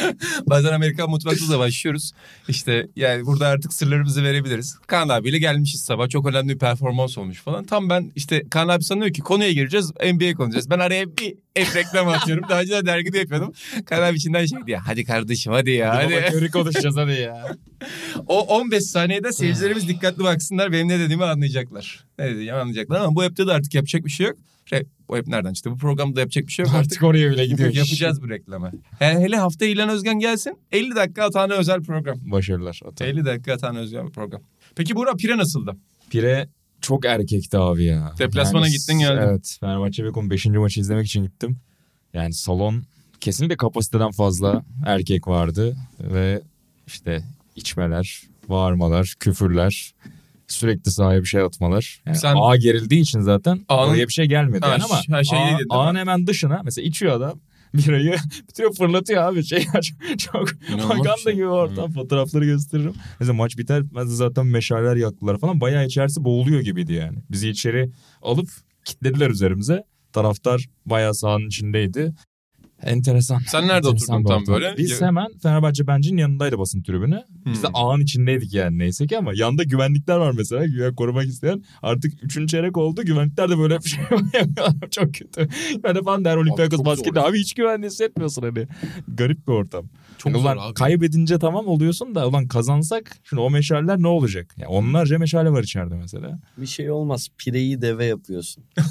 Bazen Amerikan mutfakta da başlıyoruz. İşte yani burada artık sırlarımızı verebiliriz. Kaan abiyle gelmişiz sabah. Çok önemli bir performans olmuş falan. Tam ben işte Kaan abi sanıyor ki konuya gireceğiz. NBA konuşacağız. Ben araya bir hep reklam atıyorum. Daha önce de dergide yapıyordum. Kaan abi içinden şey diyor. Hadi kardeşim hadi ya. Hadi. Hadi. Körü konuşacağız hadi ya. O 15 saniyede seyircilerimiz dikkatli baksınlar. Benim ne dediğimi anlayacaklar. Ne dediğimi anlayacaklar ama bu app'te de artık yapacak bir şey yok. Şey, bu app nereden çıktı? Bu programda yapacak bir şey yok artık. Artık oraya bile gidiyor. Yapacağız bu reklamı. Hele, hele hafta İlhan Özgen gelsin. 50 dakika tane özel program. Başarılar. Ata. 50 dakika tane özel program. Peki Burak Pire nasıldı? Pire çok erkekti abi ya. Deplasmana gittin geldin. Evet. Fenerbahçe Bekom 5. maçı izlemek için gittim. Yani salon kesinlikle kapasiteden fazla erkek vardı. Ve işte içmeler, bağırmalar, küfürler, sürekli sahaya bir şey atmalar. Yani Sen- ağ gerildiği için zaten Ağın- oraya bir şey gelmedi Ha, yani ama her şey mi? ağın hemen dışına mesela içiyor adam birayı bitiriyor fırlatıyor abi şey çok, Maganda şey. gibi ortam fotoğrafları gösteririm. Mesela maç biter zaten meşaleler yaktılar falan. Bayağı içerisi boğuluyor gibiydi yani. Bizi içeri alıp kilitlediler üzerimize. Taraftar bayağı sahanın içindeydi. Enteresan. Sen nerede Enteresan oturdun tam böyle? Biz hemen Fenerbahçe Benci'nin yanındaydı basın tribünü. Biz de Hmm. ağın içindeydik yani neyse ki ama yanında güvenlikler var mesela güven korumak isteyen. Artık üçüncü çeyrek oldu güvenlikler de böyle bir şey. Çok kötü. Ben de falan der Olympiakos basketi abi hiç güvenli hissetmiyorsun hani. Garip bir ortam. Çok Yani zor ulan abi. kaybedince tamam oluyorsun da ulan kazansak şimdi o meşaleler ne olacak? Yani onlarca meşale var içeride mesela. Bir şey olmaz. Pireyi deve yapıyorsun.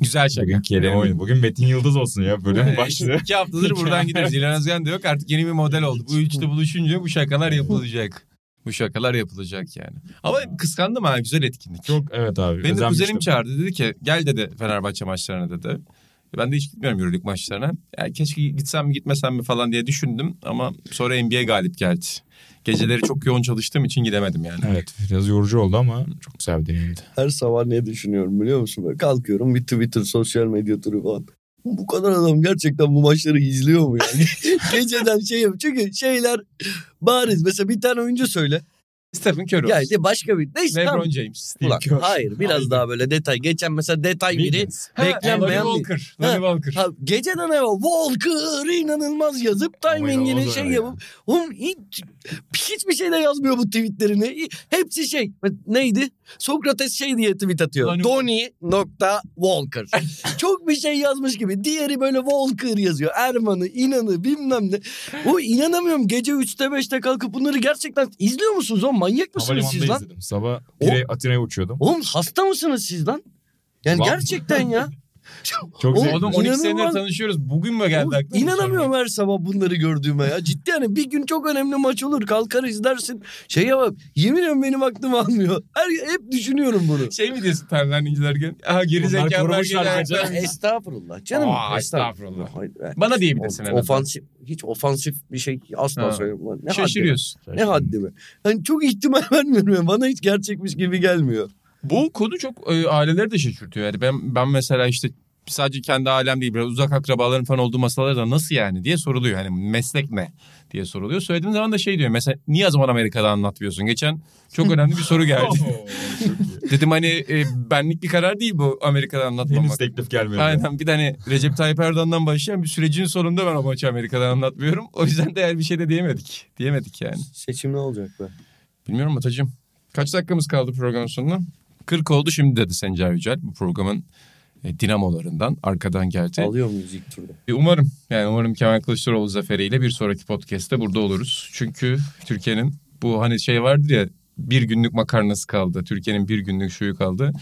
Güzel şaka. Bugün kelime oyunu. Bugün Metin Yıldız olsun ya bölüm başlığı. İki haftadır buradan gidiyoruz. İlhan Özgen de yok. Artık yeni bir model oldu. Bu üçlü buluşunca bu şakalar yapılacak. Bu şakalar yapılacak yani. Ama kıskandım ha güzel etkinlik. Çok evet abi. Benim de kuzenim çağırdı dedi ki gel dedi Fenerbahçe maçlarına dedi. Ben de hiç gitmiyorum Euroleague maçlarına. Ya keşke gitsem mi gitmesem mi falan diye düşündüm ama sonra NBA galip geldi. Geceleri çok yoğun çalıştığım için gidemedim yani. Evet biraz yorucu oldu ama çok güzel bir deneyimdi. Her sabah ne düşünüyorum biliyor musun? Böyle kalkıyorum bir Twitter, sosyal medya turu falan. Bu kadar adam gerçekten bu maçları izliyor mu yani? Geceden şey yap. Çünkü şeyler bariz. Mesela bir tane oyuncu söyle. Stephen Curry olsun. Geldi başka bir. Neyse LeBron tamam. James. Steve Ulan, Kerr. hayır biraz Hayır. daha böyle detay. Geçen mesela detay biri. Ha, beklenmeyen Lonnie Walker. Lonnie Walker. Ha, geceden eve Walker inanılmaz yazıp timingini inanılmaz şey yapıp oğlum hiç, hiçbir şey de yazmıyor bu tweetlerini. Hepsi şey neydi? Sokrates şey diye tweet atıyor. Donnie- Donny nokta Walker. Çok bir şey yazmış gibi. Diğeri böyle Walker yazıyor. Erman'ı, inanı bilmem ne. O inanamıyorum gece 3'te 5'te kalkıp bunları gerçekten izliyor musunuz oğlum? Manyak mısınız siz lan? izledim. Sabah Pire, Atina'ya uçuyordum. Oğlum hasta mısınız siz lan? Yani Vallahi- gerçekten ya. Çok zevkli. Oğlum 12 senedir tanışıyoruz. Bugün mü geldi aklına? İnanamıyorum her sabah bunları gördüğüme ya. Ciddi yani bir gün çok önemli maç olur. Kalkar izlersin. Şeye bak yemin ediyorum benim aklım almıyor. Her, hep düşünüyorum bunu. Şey mi diyorsun Tanrı'nın incelerken? Aha geri zekalar estağfurullah canım. Aa, estağfurullah. Hayır, be. Bana diyebilirsin. azından. ofansif, hiç ofansif bir şey asla söylemiyorum. Ne Şaşırıyorsun. haddi be? Ne haddi be? Yani çok ihtimal vermiyorum. ya. Bana hiç gerçekmiş gibi gelmiyor. Bu konu çok e, aileleri de şaşırtıyor. Yani ben ben mesela işte sadece kendi ailem değil biraz uzak akrabaların falan olduğu masalarda nasıl yani diye soruluyor. Hani meslek ne diye soruluyor. Söylediğim zaman da şey diyor mesela niye o zaman Amerika'da anlatmıyorsun? Geçen çok önemli bir soru geldi. Dedim hani e, benlik bir karar değil bu Amerika'da Henüz anlatmamak. teklif gelmedi. Aynen bir tane Recep Tayyip Erdoğan'dan başlayan bir sürecin sonunda ben o maçı Amerika'dan anlatmıyorum. O yüzden de yani bir şey de diyemedik. Diyemedik yani. Seçim ne olacak be? Bilmiyorum Atacığım. Kaç dakikamız kaldı programın sonuna? 40 oldu şimdi dedi Sencer Yücel. Bu programın dinamolarından arkadan geldi. Alıyor muyuz ilk turda? E, Umarım yani umarım Kemal Kılıçdaroğlu zaferiyle bir sonraki podcast'te burada oluruz. Çünkü Türkiye'nin bu hani şey vardır ya bir günlük makarnası kaldı. Türkiye'nin bir günlük şuyu kaldı.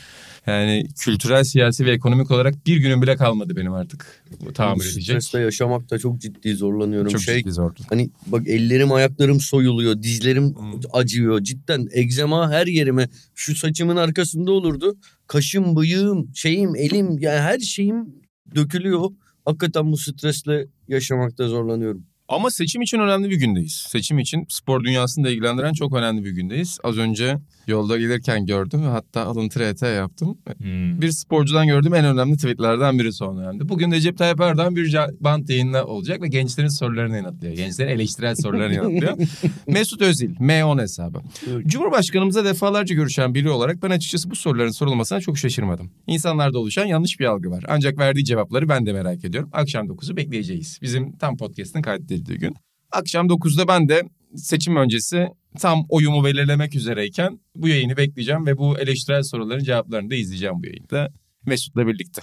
Yani kültürel, siyasi ve ekonomik olarak bir günün bile kalmadı benim artık. Bu tahammül edecek. Stresle yaşamakta çok ciddi zorlanıyorum. Çok şey, ciddi zordu. Hani bak ellerim ayaklarım soyuluyor. Dizlerim Hmm. acıyor. Cidden egzema her yerime. Şu saçımın arkasında olurdu. Kaşım, bıyığım, şeyim, elim yani her şeyim dökülüyor. Hakikaten bu stresle yaşamakta zorlanıyorum. Ama seçim için önemli bir gündeyiz. Seçim için spor dünyasını da ilgilendiren çok önemli bir gündeyiz. Az önce yolda gelirken gördüm ve hatta alıntı RT yaptım. Hmm. Bir sporcudan gördüğüm en önemli tweetlerden biri son dönemde. Bugün Recep Tayyip Erdoğan bir bant yayınla olacak ve gençlerin sorularını yanıtlıyor. Gençlerin eleştirel sorularını yanıtlıyor. Mesut Özil, M10 hesabı. Cumhurbaşkanımıza defalarca görüşen biri olarak ben açıkçası bu soruların sorulmasına çok şaşırmadım. İnsanlarda oluşan yanlış bir algı var. Ancak verdiği cevapları ben de merak ediyorum. Akşam 9'u bekleyeceğiz. Bizim tam podcast'ın kaydedildiği gün. Akşam 9'da ben de seçim öncesi tam oyumu belirlemek üzereyken bu yayını bekleyeceğim ve bu eleştirel soruların cevaplarını da izleyeceğim bu yayında Mesut'la birlikte.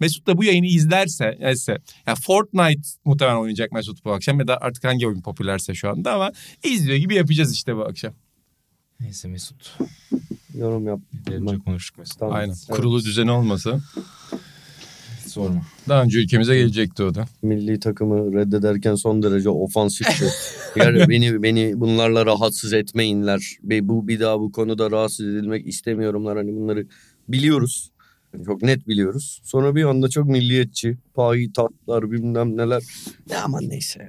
Mesut da bu yayını izlerse, ise, yani Fortnite muhtemelen oynayacak Mesut bu akşam ya da artık hangi oyun popülerse şu anda ama izliyor gibi yapacağız işte bu akşam. Neyse Mesut. Yorum yap. Derince konuştuk Mesut. Tamam. Aynen. Evet. Kurulu düzeni olmasa Sorma. daha önce ülkemize gelecekti o da. Milli takımı reddederken son derece ofansifti. yani beni beni bunlarla rahatsız etmeyinler. Ve bu bir daha bu konuda rahatsız edilmek istemiyorumlar. Hani bunları biliyoruz. Yani Çok net biliyoruz. Sonra bir anda çok milliyetçi, payi tatlar bilmem neler. Ne aman neyse.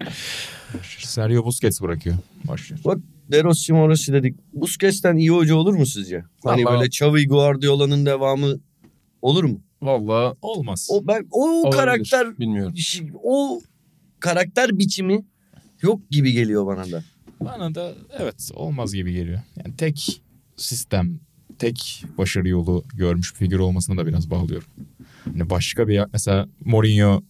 Sergio Busquets bırakıyor. Başlıyor. De Rossi Morossi dedik. Busquets'ten iyi hoca olur mu sizce? Hani Vallahi- böyle Xavi Guardiola'nın devamı olur mu? Vallahi Olmaz. O ben o olabilir. karakter bilmiyorum. o karakter biçimi yok gibi geliyor bana da. Bana da evet olmaz gibi geliyor. Yani tek sistem, tek başarı yolu görmüş bir figür olmasına da biraz bağlıyorum. Hani başka bir mesela Mourinho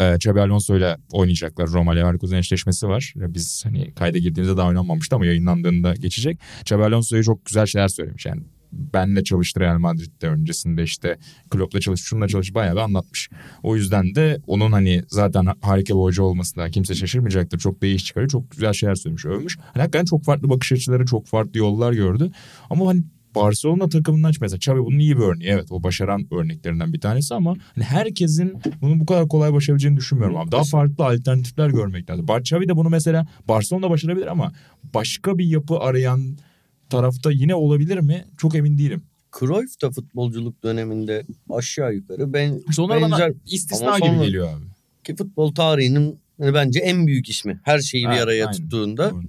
e, Xabi Alonso ile oynayacaklar. Roma Leverkusen eşleşmesi var. Biz hani kayda girdiğimizde daha oynanmamıştı ama yayınlandığında geçecek. Xabi Alonso'ya çok güzel şeyler söylemiş. Yani benle çalıştı Real Madrid'de öncesinde işte Klopp'la çalışmış, şununla çalışmış bayağı bir anlatmış. O yüzden de onun hani zaten harika bir hoca olmasına kimse şaşırmayacaktır. Çok da iyi iş çıkarıyor. Çok güzel şeyler söylemiş, övmüş. Hani hakikaten çok farklı bakış açıları, çok farklı yollar gördü. Ama hani Barcelona takımından mesela Xavi bunun iyi bir örneği. Evet o başaran örneklerinden bir tanesi ama hani herkesin bunu bu kadar kolay başarabileceğini düşünmüyorum abi. Daha farklı alternatifler görmek lazım. Xavi de bunu mesela Barcelona başarabilir ama başka bir yapı arayan tarafta yine olabilir mi? Çok emin değilim. Cruyff da futbolculuk döneminde aşağı yukarı ben İşte onlar bana benzer istisna Ama gibi geliyor abi. ki futbol tarihinin hani bence en büyük ismi. Her şeyi bir Evet, araya aynen. tuttuğunda Doğru.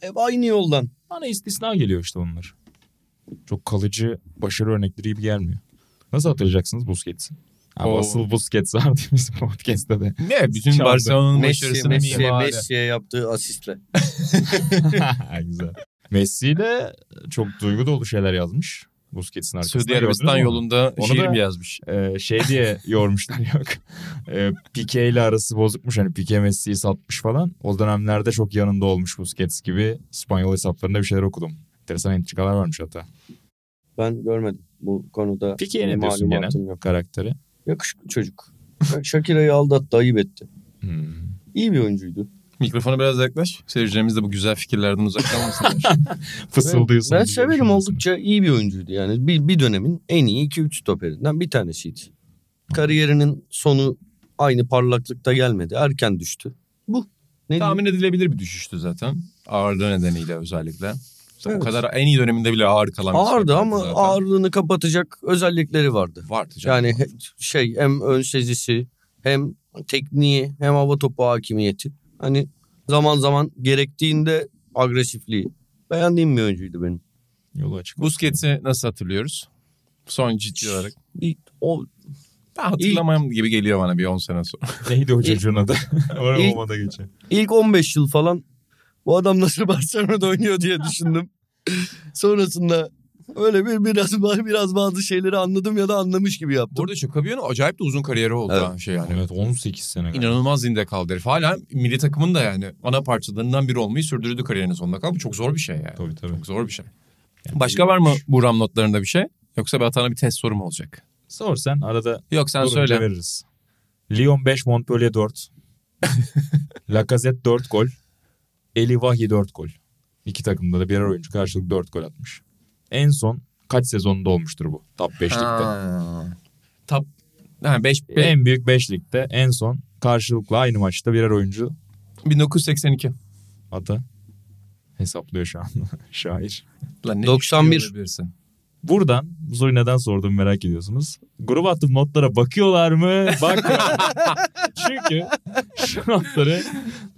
hep aynı yoldan. Bana istisna geliyor işte onlar. Çok kalıcı başarı örnekleri gibi gelmiyor. Nasıl hatırlayacaksınız Busquets'i? Abi Oo. asıl Busquets vardı bizim podcast'ta da. Ne bütün Çaldı. Barcelona'nın Messi, başarısının Messi. Messi'ye yaptığı asistle. Güzel. Messi de çok duygu dolu şeyler yazmış. Busquets'in arkasında. Suudi Arabistan yolunda Onu şiir da- mi yazmış? Ee, şey diye yormuşlar yok. Ee, Pique ile arası bozukmuş. Hani Pique Messi'yi satmış falan. O dönemlerde çok yanında olmuş Busquets gibi. İspanyol hesaplarında bir şeyler okudum. Enteresan entrikalar varmış hatta. Ben görmedim bu konuda. Pique'ye bir ne diyorsun genel yok. karakteri? Yakışıklı çocuk. Shakira'yı aldattı, ayıp etti. Hmm. İyi bir oyuncuydu. Mikrofona biraz yaklaş. Seyircilerimiz de bu güzel fikirlerden uzak kalmasınlar. Fısıldıyorsun. Ben, severim oldukça iyi bir oyuncuydu yani. Bir, bir dönemin en iyi 2-3 stoperinden bir tanesiydi. Kariyerinin sonu aynı parlaklıkta gelmedi. Erken düştü. Bu. Ne diyeyim? Tahmin edilebilir bir düşüştü zaten. Ağırlığı nedeniyle özellikle. Evet. O kadar en iyi döneminde bile ağır kalan Ağırdı ama zaten. ağırlığını kapatacak özellikleri vardı. Vardı canım. Yani şey hem ön sezisi hem tekniği hem hava topu hakimiyeti. Hani zaman zaman gerektiğinde agresifliği. Beğendiğim bir oyuncuydu benim. Yolu açık. Busquets'i nasıl hatırlıyoruz? Son ciddi olarak. Bir, o Ben hatırlamam gibi geliyor bana bir 10 sene sonra. Neydi o çocuğun adı? İlk- olmada geçiyor. ilk 15 yıl falan bu adam nasıl Barcelona'da oynuyor diye düşündüm. Sonrasında öyle bir biraz biraz bazı şeyleri anladım ya da anlamış gibi yaptım. Bu arada Şakabiyon'un acayip de uzun kariyeri oldu Evet. ha şey yani. Evet 18 sene. galiba. İnanılmaz zinde kaldı herif. Hala milli takımın da yani ana parçalarından biri olmayı sürdürdü kariyerinin sonuna kadar. Bu çok zor bir şey yani. Tabii tabii. Çok zor bir şey. Yani Başka var mı bu RAM notlarında bir şey? Yoksa bir Atan'a bir test soru mu olacak? Sor sen arada Yok sen söyle. veririz. Lyon 5, Montpellier 4. Lacazette 4 gol. Eli Vahi 4 gol. İki takımda da birer oyuncu karşılık 4 gol atmış. En son kaç sezonunda olmuştur bu? Top 5 ligde. Ha. Top ha, 5 En büyük 5 ligde en son karşılıklı aynı maçta birer oyuncu 1982. ata hesaplıyor şu an şair. Lan ne 91. düşünüyor olabilirsin? Buradan bu soruyu neden sordum merak ediyorsunuz. Grup attığım notlara bakıyorlar mı? Bak. Çünkü şu notları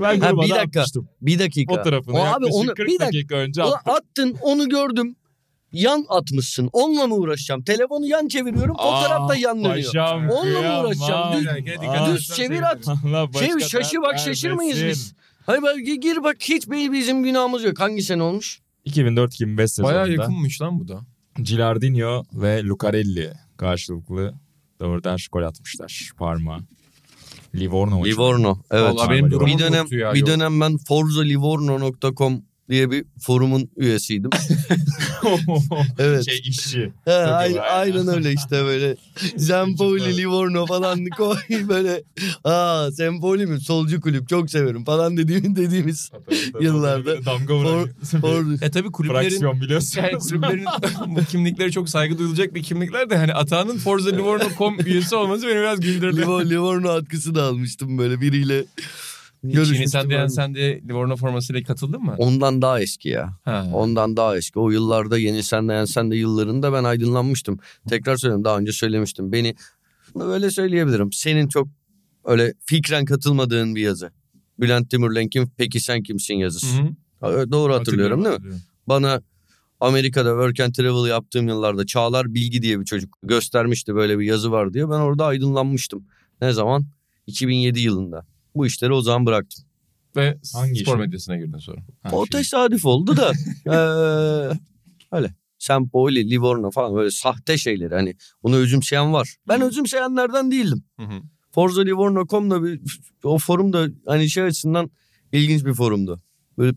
ben Ha, gruba bir da dakika. atmıştım. Bir dakika. Fotoğrafını O abi onu 40 bir dakika. dakika önce attım. attın onu gördüm. Yan atmışsın. Onunla mı uğraşacağım? Telefonu yan çeviriyorum. Fotoğraf da yan dönüyor. Paşam, Onunla mı uğraşacağım? Düz- Aa. Düz çevir at. Şey şaşı bak şaşır mıyız vermesin. biz? Hayır bak gir- bak hiç bir- bizim günahımız yok. Hangi sene olmuş? 2004-2005 sezonunda Bayağı yakınmış lan bu da. Gilardino ve Lucarelli karşılıklı dörder gol atmışlar. Parma. Livorno. Livorno. Evet. Vallahi benim bir dönem bir dönem ben forzalivorno.com diye bir forumun üyesiydim. Evet. şey işçi. He, aynen, aynen öyle işte böyle. Zempoli, Livorno falan koy böyle. Aa Zempoli mi? Solcu kulüp çok severim falan dediğim, dediğimiz Yıllarda damga for, vuran. for, E tabii kulüplerin Fraksiyon biliyorsun. yani kulüplerin bu kimlikleri çok saygı duyulacak bir kimlikler de hani Atan'ın Forza Livorno.com üyesi olması beni biraz güldürdü. Livorno, Livorno atkısı da almıştım böyle biriyle. Çin'i Görüşmüştüm sen diyen abi. sen de Livorno formasıyla katıldın mı? Ondan daha eski ya. Ha. Ondan daha eski. O yıllarda Yeni Sen de Yen Sen de yıllarında ben aydınlanmıştım. Tekrar söylüyorum daha önce söylemiştim. Beni böyle söyleyebilirim. Senin çok öyle fikren katılmadığın bir yazı. Bülent Timurlenk'in Peki Sen Kimsin yazısı. Hı hı. Ha, Doğru hatırlıyorum değil mi? hatırlıyorum. Bana Amerika'da work and travel yaptığım yıllarda Çağlar Bilgi diye bir çocuk göstermişti böyle bir yazı var diye. Ben orada aydınlanmıştım. Ne zaman? 2007 yılında. Bu işleri o zaman bıraktım. Ve Hangi spor işi? medyasına girdin sonra. Ha, o şey. tesadüf oldu da. eee öyle. Sempoli, Livorno falan böyle sahte şeyleri. Hani bunu özümseyen var. Ben özümseyenlerden değildim. Hı hı. ForzaLivorno.com'da bir, o forum da hani şey açısından ilginç bir forumdu. Böyle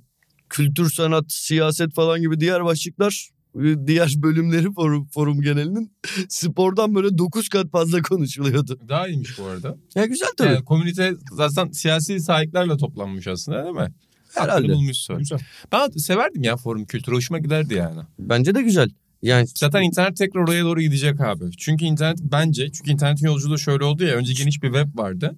kültür, sanat, siyaset falan gibi diğer başlıklar diğer bölümleri forum, forum genelinin spordan böyle 9 kat fazla konuşuluyordu. Daha iyiymiş bu arada. Ya güzel tabii. Yani komünite zaten siyasi sahiplerle toplanmış aslında değil mi? Herhalde. Bulmuşsun. Güzel. Ben severdim ya forum kültürü hoşuma giderdi yani. Bence de güzel. Yani Zaten internet tekrar oraya doğru gidecek abi. Çünkü internet bence çünkü internetin yolculuğu şöyle oldu ya önce geniş bir web vardı.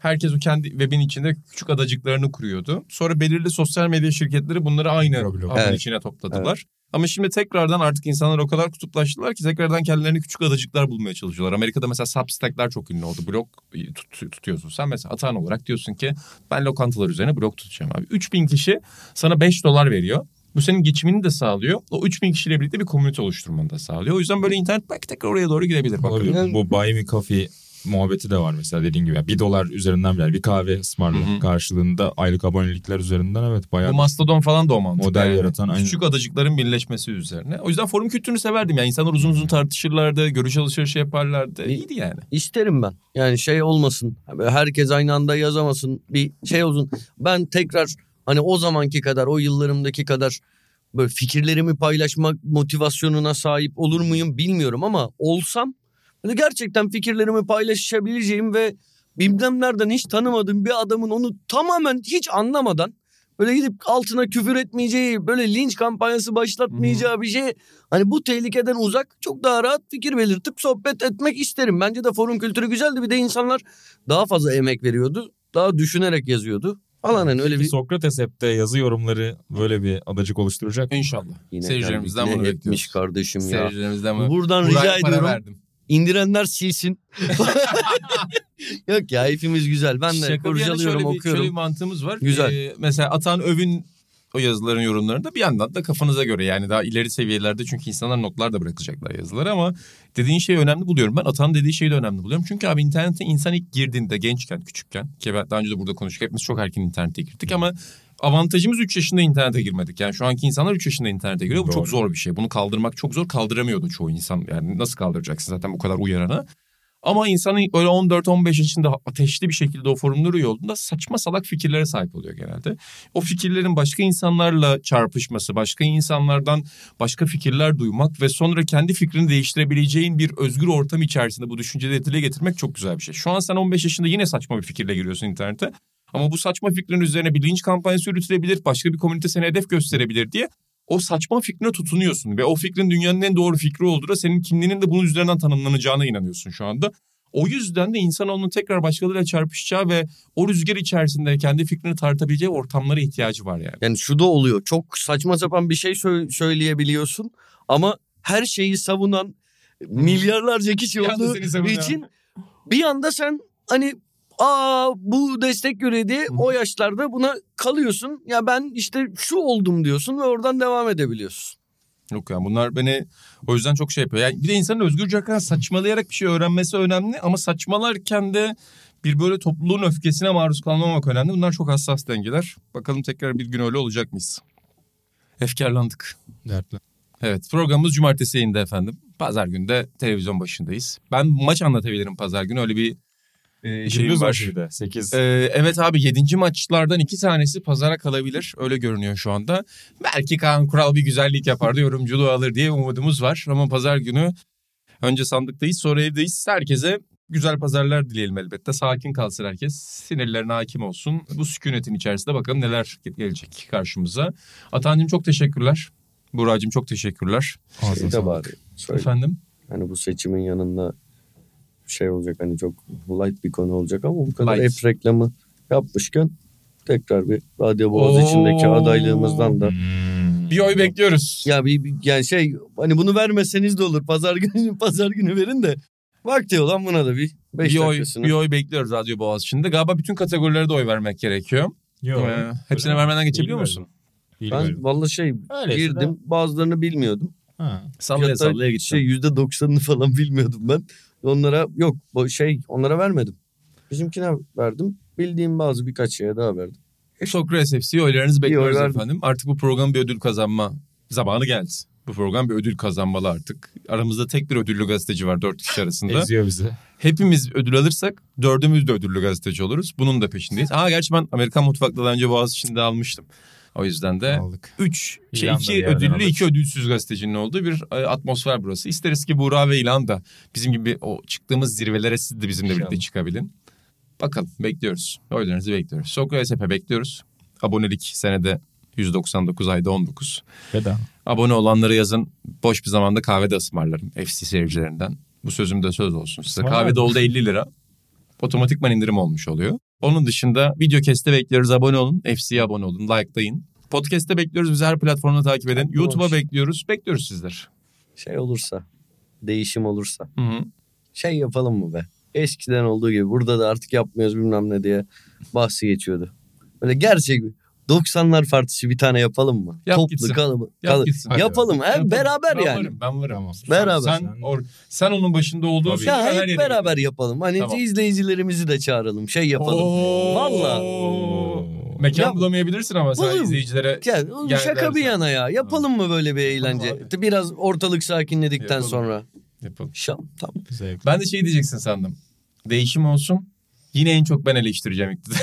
Herkes o kendi webin içinde küçük adacıklarını kuruyordu. Sonra belirli sosyal medya şirketleri bunları aynı ağın Evet. içine topladılar. Ama şimdi tekrardan artık insanlar o kadar kutuplaştılar ki tekrardan kendilerini küçük adacıklar bulmaya çalışıyorlar. Amerika'da mesela Substack'ler çok ünlü oldu. Blog tut- tutuyorsun. Sen mesela atan olarak diyorsun ki ben lokantalar üzerine blog tutacağım abi. 3000 kişi sana 5 dolar veriyor. Bu senin geçimini de sağlıyor. O 3000 kişiyle birlikte bir komünite oluşturmanı da sağlıyor. O yüzden böyle internet belki tekrar oraya doğru gidebilir. Bakalım. Olabilir. Bu Buy Me Coffee muhabbeti de var mesela dediğin gibi. Yani bir dolar üzerinden bile bir kahve ısmarla karşılığında aylık abonelikler üzerinden evet bayağı Bu Mastodon falan da o mantık. Model yaratan, aynen. Küçük adacıkların birleşmesi üzerine. O yüzden forum kültürünü severdim. Yani insanlar uzun uzun tartışırlardı, görüş alışverişi yaparlardı. İyiydi yani. İsterim ben. Yani şey olmasın. Herkes aynı anda yazamasın. Bir şey olsun. Ben tekrar hani o zamanki kadar, o yıllarımdaki kadar böyle fikirlerimi paylaşmak motivasyonuna sahip olur muyum bilmiyorum ama olsam böyle gerçekten fikirlerimi paylaşabileceğim ve bilmem nereden hiç tanımadığım bir adamın onu tamamen hiç anlamadan böyle gidip altına küfür etmeyeceği, böyle linç kampanyası başlatmayacağı bir şey. Hani bu tehlikeden uzak çok daha rahat fikir belirtip sohbet etmek isterim. Bence de forum kültürü güzeldi. Bir de insanlar daha fazla emek veriyordu. Daha düşünerek yazıyordu. Falan hani öyle bir. Sokrates App'te yazı yorumları böyle bir adacık oluşturacak. İnşallah. Yine Seyircilerimizden geldik. bunu bekliyoruz. etmiş kardeşim ya. Seyircilerimizden bunu. Buradan Buraya rica ediyorum. verdim. İndirenler silsin. Yok ya hepimiz güzel. Ben de Şaka kurcalıyorum şöyle bir, okuyorum. şöyle bir mantığımız var. Güzel. Ee, mesela Atan Övün o yazıların yorumlarında bir yandan da kafanıza göre yani daha ileri seviyelerde çünkü insanlar notlar da bırakacaklar yazıları ama dediğin şeyi önemli buluyorum. Ben Atan dediği şeyi de önemli buluyorum. Çünkü abi internete insan ilk girdiğinde gençken küçükken ki ben daha önce de burada konuştuk hepimiz çok erken internete girdik ama avantajımız 3 yaşında internete girmedik. Yani şu anki insanlar 3 yaşında internete giriyor. Bu Doğru. çok zor bir şey. Bunu kaldırmak çok zor. Kaldıramıyordu çoğu insan. Yani nasıl kaldıracaksın zaten bu kadar uyarana. Ama insanın böyle 14-15 yaşında ateşli bir şekilde o forumları üye olduğunda saçma salak fikirlere sahip oluyor genelde. O fikirlerin başka insanlarla çarpışması, başka insanlardan başka fikirler duymak ve sonra kendi fikrini değiştirebileceğin bir özgür ortam içerisinde bu düşünceleri dile getirmek çok güzel bir şey. Şu an sen 15 yaşında yine saçma bir fikirle giriyorsun internete. Ama bu saçma fikrin üzerine bir linç kampanyası yürütülebilir, başka bir komünite seni hedef gösterebilir diye o saçma fikrine tutunuyorsun ve o fikrin dünyanın en doğru fikri olduğu da senin kimliğinin de bunun üzerinden tanımlanacağına inanıyorsun şu anda. O yüzden de insanoğlunun tekrar başkalarıyla çarpışacağı ve o rüzgar içerisinde kendi fikrini tartabileceği ortamlara ihtiyacı var yani. Yani şu da oluyor. Çok saçma sapan bir şey sö- söyleyebiliyorsun ama her şeyi savunan milyarlarca kişi olduğu için bir anda sen hani aa bu destek göre diye o yaşlarda buna kalıyorsun. Ya ben işte şu oldum diyorsun ve oradan devam edebiliyorsun. Yok yani bunlar beni o yüzden çok şey yapıyor. Yani bir de insanın özgürce hakikaten saçmalayarak bir şey öğrenmesi önemli ama saçmalarken de bir böyle topluluğun öfkesine maruz kalmamak önemli. Bunlar çok hassas dengeler. Bakalım tekrar bir gün öyle olacak mıyız? Efkarlandık. Dertli. Evet programımız cumartesi yayında efendim. Pazar günü de televizyon başındayız. Ben maç anlatabilirim pazar günü öyle bir e, şeyim Gündüz var. de 8. Ee, evet abi 7. maçlardan iki tanesi pazara kalabilir. Öyle görünüyor şu anda. Belki Kaan Kural bir güzellik yapar da yorumculuğu alır diye umudumuz var. Ama pazar günü önce sandıktayız sonra evdeyiz. Herkese güzel pazarlar dileyelim elbette. Sakin kalsın herkes. Sinirlerine hakim olsun. Bu sükunetin içerisinde bakalım neler gelecek karşımıza. Atancığım çok teşekkürler. Buracığım çok teşekkürler. Şey de bari söyle. Efendim? Hani bu seçimin yanında şey olacak hani çok light bir konu olacak ama bu kadar Light. hep reklamı yapmışken tekrar bir Radyo Boğaz içindeki Oo. adaylarımızdan da Hmm. Bir oy bekliyoruz. Ya bir, bir- yani şey hani bunu vermeseniz de olur. Pazar günü pazar günü verin de vakti olan buna da bir 5 bir oy, bir oy bekliyoruz Radyo Boğaziçi'nde. Galiba bütün kategorilere de oy vermek gerekiyor. Yok. Ee, hepsine vermeden geçebiliyor Bilmiyorum. musun? Ben Bilmiyorum. vallahi şey Öyleyse girdim bazılarını bilmiyordum. Ha. Sallaya sallaya gittim. Şey yüzde doksanını falan bilmiyordum ben. Onlara yok bu şey onlara vermedim. Bizimkine verdim. Bildiğim bazı birkaç şeye daha verdim. Sokrates FC oylarınızı bekliyoruz oy efendim. Artık bu program bir ödül kazanma zamanı geldi. Bu program bir ödül kazanmalı artık. Aramızda tek bir ödüllü gazeteci var dört kişi arasında. Eziyor bizi. Hepimiz ödül alırsak dördümüz de ödüllü gazeteci oluruz. Bunun da peşindeyiz. Aa gerçi ben Amerikan mutfakta daha önce Boğaziçi'nde almıştım. O yüzden de Aldık. Üç, şey, iki ödüllü, alır. iki ödülsüz gazetecinin olduğu bir e, atmosfer burası. İsteriz ki Buğra ve İlan da bizim gibi o çıktığımız zirvelere siz de bizimle birlikte çıkabilin. Bakalım bekliyoruz. Oylarınızı bekliyoruz. Sokrates Epe bekliyoruz. Abonelik senede 199 ayda 19. Veda. Abone olanları yazın. Boş bir zamanda kahvede ısmarlarım FC seyircilerinden. Bu sözüm de söz olsun size. Kahvede oldu 50 lira. Otomatikman indirim olmuş oluyor. Onun dışında video keste bekliyoruz. Abone olun. FC'ye abone olun. Likelayın. Podcast'te bekliyoruz. Bizi her platformda takip edin. YouTube'a bekliyoruz. Bekliyoruz sizler. Şey olursa değişim olursa Hı hı. şey yapalım mı be? Eskiden olduğu gibi burada da artık yapmıyoruz bilmem ne diye bahsi geçiyordu. Böyle gerçek 90'lar partisi bir tane yapalım mı? Yap Toplu gitsin. kalabalık. Yap gitsin. Yapalım. He, Yapalım. beraber ben yani. Varım, ben varım. Tamam. Beraber. Sen, Sen- or, sen onun başında olduğun Tabii. Ya hep beraber giderim. yapalım. Hani Tamam. izleyicilerimizi de çağıralım. Şey yapalım. Oo. Valla. Mekan Ya- bulamayabilirsin ama sen Bulurum. izleyicilere Ya, Gel şaka bir dersen. yana ya. Yapalım mı böyle bir eğlence? abi. Biraz ortalık sakinledikten Yapalım. sonra. yapalım. Şam, tamam. Zevk. Ben de şey diyeceksin sandım. Değişim olsun. Yine en çok ben eleştireceğim iktidarı.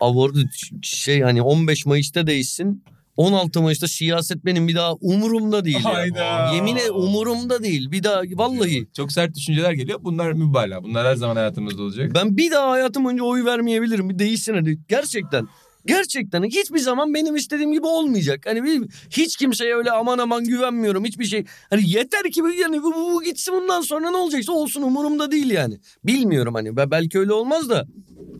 Orada şey hani 15 Mayıs'ta değişsin. 16 Mayıs'ta siyaset benim bir daha umurumda değil. ya. Hayda. Yemine umurumda değil. Bir daha vallahi. Çok sert düşünceler geliyor. Bunlar mübalağa. Bunlar her zaman hayatımızda olacak. Ben bir daha hayatım boyunca oy vermeyebilirim. Bir değişsin hadi. Gerçekten. Gerçekten hiçbir zaman benim istediğim gibi olmayacak. Hani bir, hiç kimseye öyle aman aman güvenmiyorum hiçbir şey. Hani yeter ki bu- yani bu, bu, bu gitsin bundan sonra ne olacaksa olsun umurumda değil yani. Bilmiyorum hani Be- belki öyle olmaz da.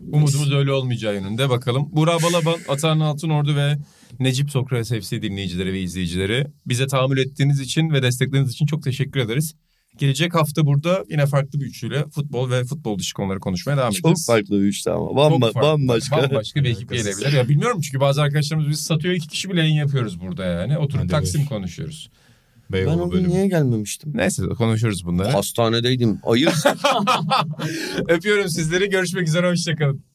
Umudumuz öyle olmayacağı yönünde. Bakalım. Burak Balaban, Atahan Altınordu ve Necip Sokrates FC dinleyicileri ve izleyicileri bize tahammül ettiğiniz için ve destekleriniz için çok teşekkür ederiz. Gelecek hafta burada yine farklı bir üçlüyle futbol ve futbol dışı konuları konuşmaya devam Çok edeceğiz. farklı bir işte ama. Çok Bamba, farklı. bambaşka. Bambaşka bir ekip gelebilir. Ya bilmiyorum çünkü bazı arkadaşlarımız biz satıyor iki kişi bile yayın yapıyoruz burada yani. Oturup Hadi Taksim beş. konuşuyoruz. Ben Beyoğlu o gün bölümü. niye gelmemiştim? Neyse konuşuruz bunları. Hastanedeydim. Ayıp. Öpüyorum sizleri. Görüşmek üzere. Hoşçakalın.